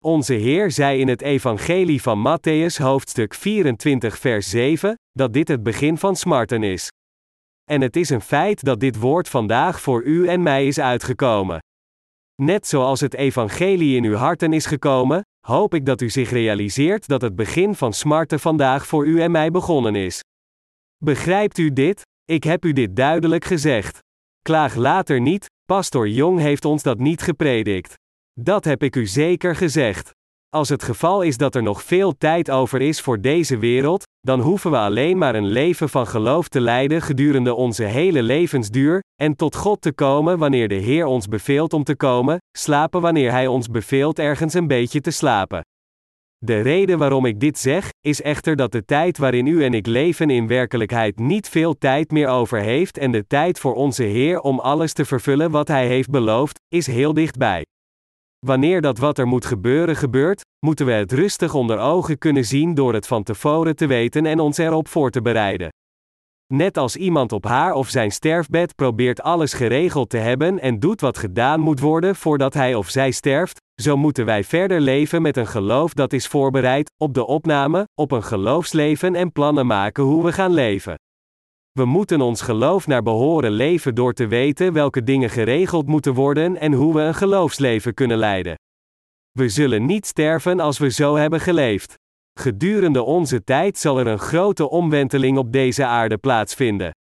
Onze Heer zei in het Evangelie van Matthäus hoofdstuk 24 vers 7, dat dit het begin van smarten is. En het is een feit dat dit woord vandaag voor u en mij is uitgekomen. Net zoals het Evangelie in uw harten is gekomen, hoop ik dat u zich realiseert dat het begin van smarten vandaag voor u en mij begonnen is. Begrijpt u dit? Ik heb u dit duidelijk gezegd. Klaag later niet, Pastor Jong heeft ons dat niet gepredikt. Dat heb ik u zeker gezegd. Als het geval is dat er nog veel tijd over is voor deze wereld, dan hoeven we alleen maar een leven van geloof te leiden gedurende onze hele levensduur, en tot God te komen wanneer de Heer ons beveelt om te komen, slapen wanneer Hij ons beveelt ergens een beetje te slapen. De reden waarom ik dit zeg, is echter dat de tijd waarin u en ik leven in werkelijkheid niet veel tijd meer over heeft en de tijd voor onze Heer om alles te vervullen wat Hij heeft beloofd, is heel dichtbij. Wanneer dat wat er moet gebeuren gebeurt, moeten we het rustig onder ogen kunnen zien door het van tevoren te weten en ons erop voor te bereiden. Net als iemand op haar of zijn sterfbed probeert alles geregeld te hebben en doet wat gedaan moet worden voordat hij of zij sterft, zo moeten wij verder leven met een geloof dat is voorbereid op de opname, op een geloofsleven en plannen maken hoe we gaan leven. We moeten ons geloof naar behoren leven door te weten welke dingen geregeld moeten worden en hoe we een geloofsleven kunnen leiden. We zullen niet sterven als we zo hebben geleefd. Gedurende onze tijd zal er een grote omwenteling op deze aarde plaatsvinden.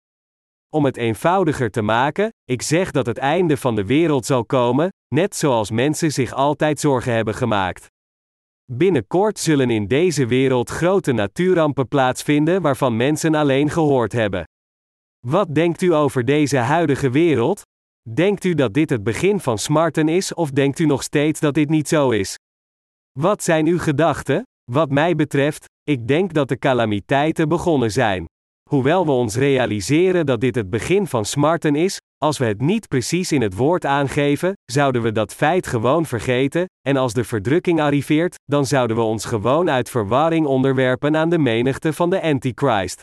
Om het eenvoudiger te maken, ik zeg dat het einde van de wereld zal komen, net zoals mensen zich altijd zorgen hebben gemaakt. Binnenkort zullen in deze wereld grote natuurrampen plaatsvinden waarvan mensen alleen gehoord hebben. Wat denkt u over deze huidige wereld? Denkt u dat dit het begin van smarten is of denkt u nog steeds dat dit niet zo is? Wat zijn uw gedachten? Wat mij betreft, ik denk dat de calamiteiten begonnen zijn. Hoewel we ons realiseren dat dit het begin van smarten is, Als we het niet precies in het woord aangeven, zouden we dat feit gewoon vergeten, en als de verdrukking arriveert, dan zouden we ons gewoon uit verwarring onderwerpen aan de menigte van de Antichrist.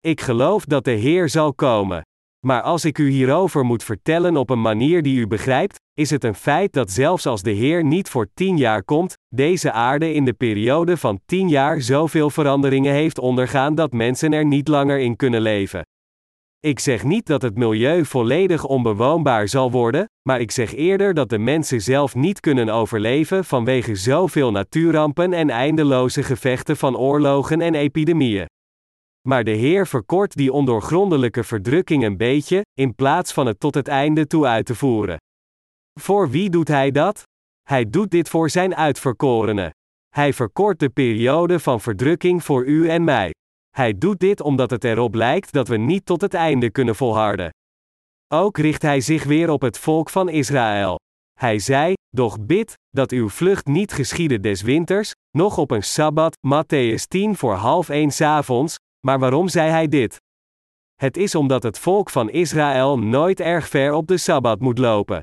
Ik geloof dat de Heer zal komen. Maar als ik u hierover moet vertellen op een manier die u begrijpt, is het een feit dat zelfs als de Heer niet voor tien jaar komt, deze aarde in de periode van tien jaar zoveel veranderingen heeft ondergaan dat mensen er niet langer in kunnen leven. Ik zeg niet dat het milieu volledig onbewoonbaar zal worden, maar ik zeg eerder dat de mensen zelf niet kunnen overleven vanwege zoveel natuurrampen en eindeloze gevechten van oorlogen en epidemieën. Maar de Heer verkort die ondoorgrondelijke verdrukking een beetje, in plaats van het tot het einde toe uit te voeren. Voor wie doet Hij dat? Hij doet dit voor Zijn uitverkorenen. Hij verkort de periode van verdrukking voor u en mij. Hij doet dit omdat het erop lijkt dat we niet tot het einde kunnen volharden. Ook richt hij zich weer op het volk van Israël. Hij zei: Doch bid, dat uw vlucht niet geschiede des winters, nog op een sabbat, Matthäus 10 voor half 1 avonds. Maar waarom zei hij dit? Het is omdat het volk van Israël nooit erg ver op de sabbat moet lopen.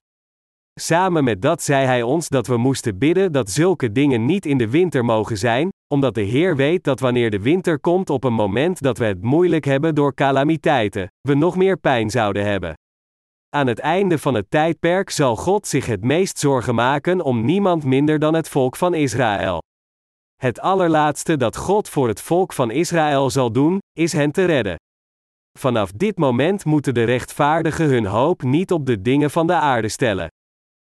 Samen met dat zei hij ons dat we moesten bidden dat zulke dingen niet in de winter mogen zijn, omdat de Heer weet dat wanneer de winter komt op een moment dat we het moeilijk hebben door calamiteiten, we nog meer pijn zouden hebben. Aan het einde van het tijdperk zal God zich het meest zorgen maken om niemand minder dan het volk van Israël. Het allerlaatste dat God voor het volk van Israël zal doen, is hen te redden. Vanaf dit moment moeten de rechtvaardigen hun hoop niet op de dingen van de aarde stellen.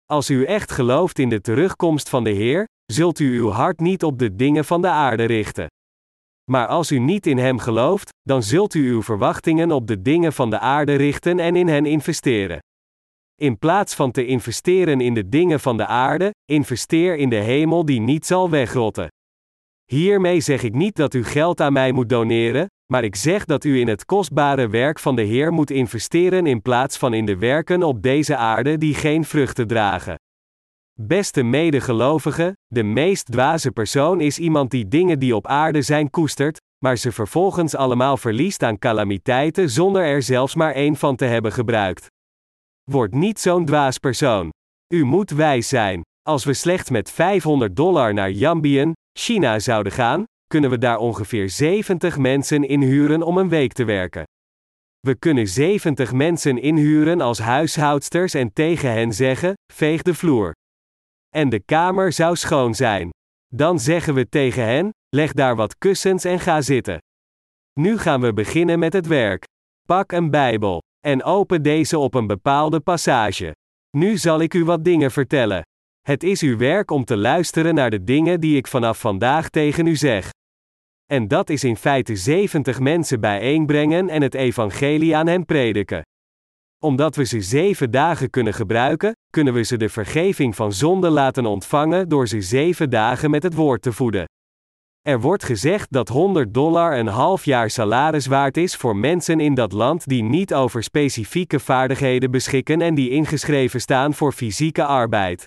Als u echt gelooft in de terugkomst van de Heer, zult u uw hart niet op de dingen van de aarde richten. Maar als u niet in Hem gelooft, dan zult u uw verwachtingen op de dingen van de aarde richten en in hen investeren. In plaats van te investeren in de dingen van de aarde, investeer in de hemel die niet zal wegrotten. Hiermee zeg ik niet dat u geld aan mij moet doneren, maar ik zeg dat u in het kostbare werk van de Heer moet investeren in plaats van in de werken op deze aarde die geen vruchten dragen. Beste medegelovigen, de meest dwaze persoon is iemand die dingen die op aarde zijn koestert, maar ze vervolgens allemaal verliest aan calamiteiten zonder er zelfs maar één van te hebben gebruikt. Word niet zo'n dwaas persoon. U moet wijs zijn. Als we slechts met 500 dollar naar Yambien, China zouden gaan, kunnen we daar ongeveer 70 mensen inhuren om een week te werken. We kunnen 70 mensen inhuren als huishoudsters en tegen hen zeggen: veeg de vloer. En de kamer zou schoon zijn. Dan zeggen we tegen hen: leg daar wat kussens en ga zitten. Nu gaan we beginnen met het werk. Pak een Bijbel en open deze op een bepaalde passage. Nu zal ik u wat dingen vertellen. Het is uw werk om te luisteren naar de dingen die ik vanaf vandaag tegen u zeg. En dat is in feite 70 mensen bijeenbrengen en het evangelie aan hen prediken. Omdat we ze zeven dagen kunnen gebruiken, kunnen we ze de vergeving van zonde laten ontvangen door ze zeven dagen met het woord te voeden. Er wordt gezegd dat 100 dollar een half jaar salaris waard is voor mensen in dat land die niet over specifieke vaardigheden beschikken en die ingeschreven staan voor fysieke arbeid.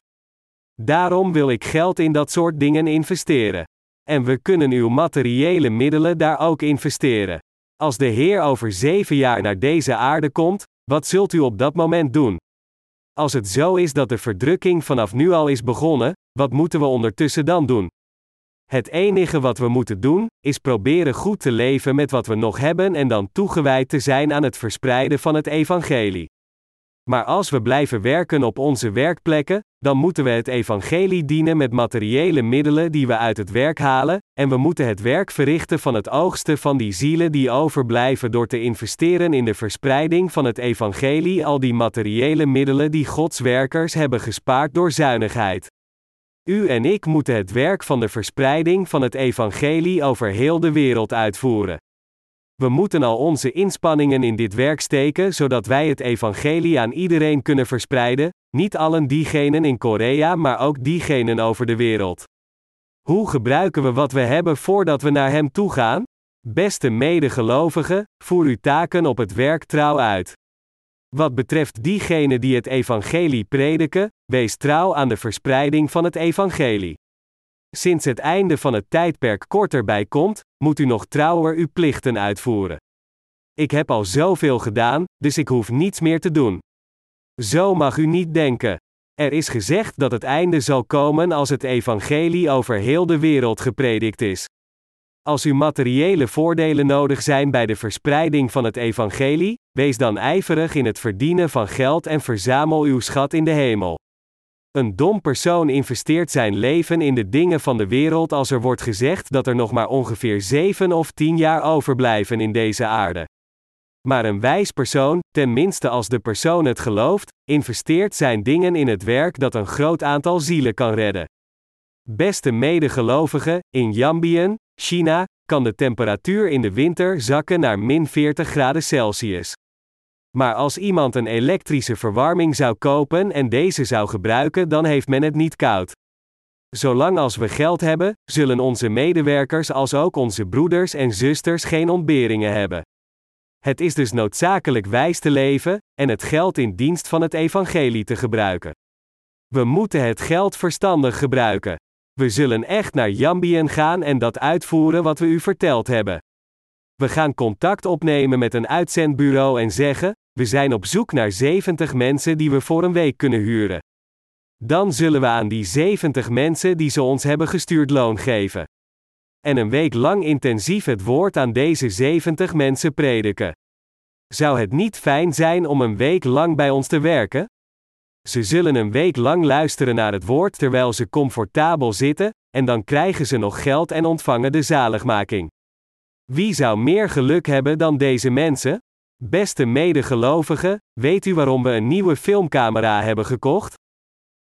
Daarom wil ik geld in dat soort dingen investeren. En we kunnen uw materiële middelen daar ook investeren. Als de Heer over zeven jaar naar deze aarde komt, wat zult u op dat moment doen? Als het zo is dat de verdrukking vanaf nu al is begonnen, wat moeten we ondertussen dan doen? Het enige wat we moeten doen, is proberen goed te leven met wat we nog hebben en dan toegewijd te zijn aan het verspreiden van het evangelie. Maar als we blijven werken op onze werkplekken, dan moeten we het evangelie dienen met materiële middelen die we uit het werk halen, en we moeten het werk verrichten van het oogsten van die zielen die overblijven door te investeren in de verspreiding van het evangelie, al die materiële middelen die Gods werkers hebben gespaard door zuinigheid. U en ik moeten het werk van de verspreiding van het evangelie over heel de wereld uitvoeren. We moeten al onze inspanningen in dit werk steken zodat wij het evangelie aan iedereen kunnen verspreiden, niet allen diegenen in Korea, maar ook diegenen over de wereld. Hoe gebruiken we wat we hebben voordat we naar Hem toe gaan? Beste medegelovigen, voer uw taken op het werk trouw uit. Wat betreft diegenen die het evangelie prediken, wees trouw aan de verspreiding van het evangelie. Sinds het einde van het tijdperk korter bij komt, moet u nog trouwer uw plichten uitvoeren. Ik heb al zoveel gedaan, dus ik hoef niets meer te doen. Zo mag u niet denken. Er is gezegd dat het einde zal komen als het evangelie over heel de wereld gepredikt is. Als u materiële voordelen nodig zijn bij de verspreiding van het evangelie, wees dan ijverig in het verdienen van geld en verzamel uw schat in de hemel. Een dom persoon investeert zijn leven in de dingen van de wereld als er wordt gezegd dat er nog maar ongeveer zeven of tien jaar overblijven in deze aarde. Maar een wijs persoon, tenminste als de persoon het gelooft, investeert zijn dingen in het werk dat een groot aantal zielen kan redden. Beste medegelovigen, in Yambien, China, kan de temperatuur in de winter zakken naar min 40 graden Celsius. Maar als iemand een elektrische verwarming zou kopen en deze zou gebruiken, dan heeft men het niet koud. Zolang als we geld hebben, zullen onze medewerkers als ook onze broeders en zusters geen ontberingen hebben. Het is dus noodzakelijk wijs te leven en het geld in dienst van het evangelie te gebruiken. We moeten het geld verstandig gebruiken. We zullen echt naar Jambien gaan en dat uitvoeren wat we u verteld hebben. We gaan contact opnemen met een uitzendbureau en zeggen: We zijn op zoek naar 70 mensen die we voor een week kunnen huren. Dan zullen we aan die 70 mensen die ze ons hebben gestuurd loon geven. En een week lang intensief het woord aan deze 70 mensen prediken. Zou het niet fijn zijn om een week lang bij ons te werken? Ze zullen een week lang luisteren naar het woord terwijl ze comfortabel zitten, en dan krijgen ze nog geld en ontvangen de zaligmaking. Wie zou meer geluk hebben dan deze mensen? Beste medegelovigen, weet u waarom we een nieuwe filmcamera hebben gekocht?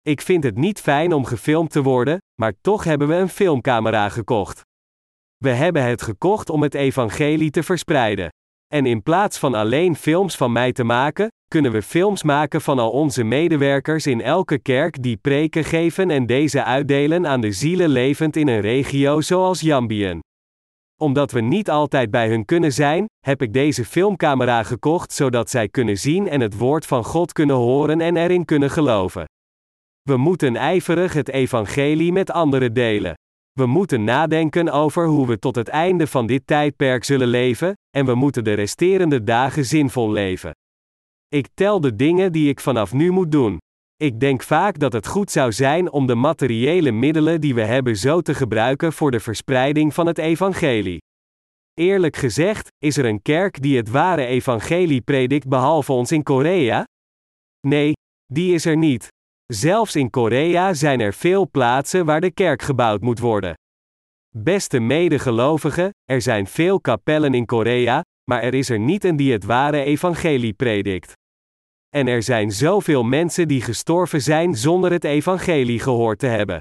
Ik vind het niet fijn om gefilmd te worden, maar toch hebben we een filmcamera gekocht. We hebben het gekocht om het evangelie te verspreiden. En in plaats van alleen films van mij te maken, kunnen we films maken van al onze medewerkers in elke kerk die preken geven en deze uitdelen aan de zielen levend in een regio zoals Jambien. Omdat we niet altijd bij hun kunnen zijn, heb ik deze filmcamera gekocht zodat zij kunnen zien en het woord van God kunnen horen en erin kunnen geloven. We moeten ijverig het evangelie met anderen delen. We moeten nadenken over hoe we tot het einde van dit tijdperk zullen leven, en we moeten de resterende dagen zinvol leven. Ik tel de dingen die ik vanaf nu moet doen. Ik denk vaak dat het goed zou zijn om de materiële middelen die we hebben zo te gebruiken voor de verspreiding van het evangelie. Eerlijk gezegd, is er een kerk die het ware evangelie predikt behalve ons in Korea? Nee, die is er niet. Zelfs in Korea zijn er veel plaatsen waar de kerk gebouwd moet worden. Beste medegelovigen, er zijn veel kapellen in Korea, maar er is er niet een die het ware evangelie predikt. En er zijn zoveel mensen die gestorven zijn zonder het evangelie gehoord te hebben.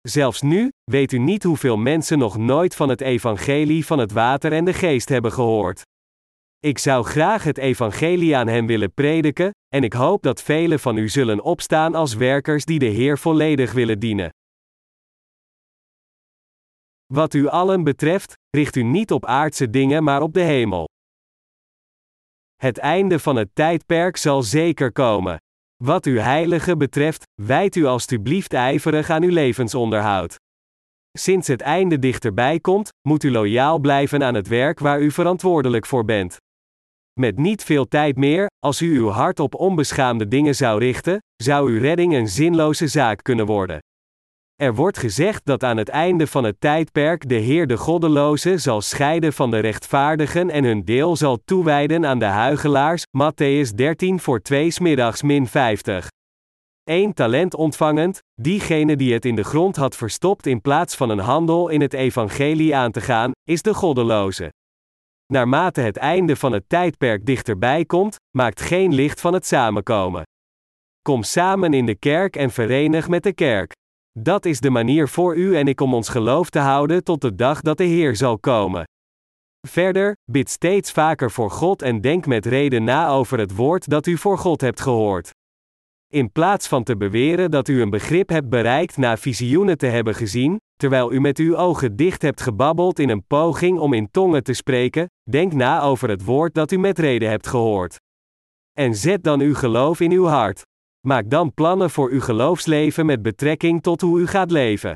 Zelfs nu, weet u niet hoeveel mensen nog nooit van het evangelie van het water en de geest hebben gehoord. Ik zou graag het evangelie aan hen willen prediken, en ik hoop dat velen van u zullen opstaan als werkers die de Heer volledig willen dienen. Wat u allen betreft, richt u niet op aardse dingen maar op de hemel. Het einde van het tijdperk zal zeker komen. Wat uw heilige betreft, wijd u alstublieft ijverig aan uw levensonderhoud. Sinds het einde dichterbij komt, moet u loyaal blijven aan het werk waar u verantwoordelijk voor bent. Met niet veel tijd meer, als u uw hart op onbeschaamde dingen zou richten, zou uw redding een zinloze zaak kunnen worden. Er wordt gezegd dat aan het einde van het tijdperk de Heer de goddelozen zal scheiden van de rechtvaardigen en hun deel zal toewijden aan de huigelaars, Matthäus 13 voor 2 smiddags min 50. Eén talent ontvangend, diegene die het in de grond had verstopt in plaats van een handel in het evangelie aan te gaan, is de goddeloze. Naarmate het einde van het tijdperk dichterbij komt, maakt geen licht van het samenkomen. Kom samen in de kerk en verenig met de kerk. Dat is de manier voor u en ik om ons geloof te houden tot de dag dat de Heer zal komen. Verder, bid steeds vaker voor God en denk met reden na over het woord dat u voor God hebt gehoord. In plaats van te beweren dat u een begrip hebt bereikt na visioenen te hebben gezien, terwijl u met uw ogen dicht hebt gebabbeld in een poging om in tongen te spreken, denk na over het woord dat u met reden hebt gehoord. En zet dan uw geloof in uw hart. Maak dan plannen voor uw geloofsleven met betrekking tot hoe u gaat leven.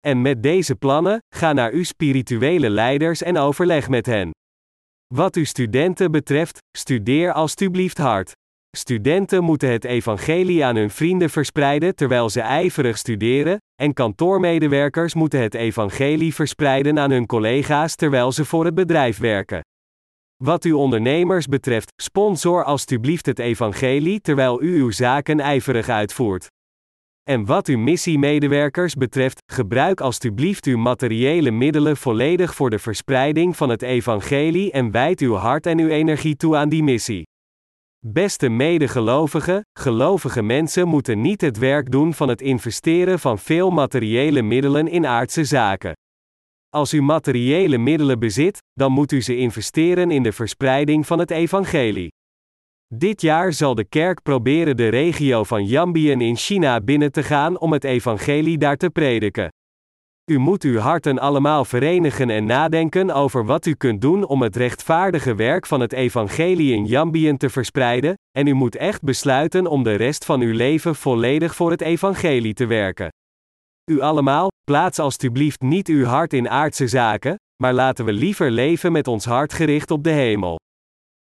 En met deze plannen, ga naar uw spirituele leiders en overleg met hen. Wat uw studenten betreft, studeer alstublieft hard. Studenten moeten het evangelie aan hun vrienden verspreiden terwijl ze ijverig studeren, en kantoormedewerkers moeten het evangelie verspreiden aan hun collega's terwijl ze voor het bedrijf werken. Wat uw ondernemers betreft, sponsor alstublieft het evangelie terwijl u uw zaken ijverig uitvoert. En wat uw missiemedewerkers betreft, gebruik alstublieft uw materiële middelen volledig voor de verspreiding van het evangelie en wijd uw hart en uw energie toe aan die missie. Beste medegelovigen, gelovige mensen moeten niet het werk doen van het investeren van veel materiële middelen in aardse zaken. Als u materiële middelen bezit, dan moet u ze investeren in de verspreiding van het evangelie. Dit jaar zal de kerk proberen de regio van Yambien in China binnen te gaan om het evangelie daar te prediken. U moet uw harten allemaal verenigen en nadenken over wat u kunt doen om het rechtvaardige werk van het evangelie in Yambien te verspreiden, en u moet echt besluiten om de rest van uw leven volledig voor het evangelie te werken. U allemaal, plaats alstublieft niet uw hart in aardse zaken, maar laten we liever leven met ons hart gericht op de hemel.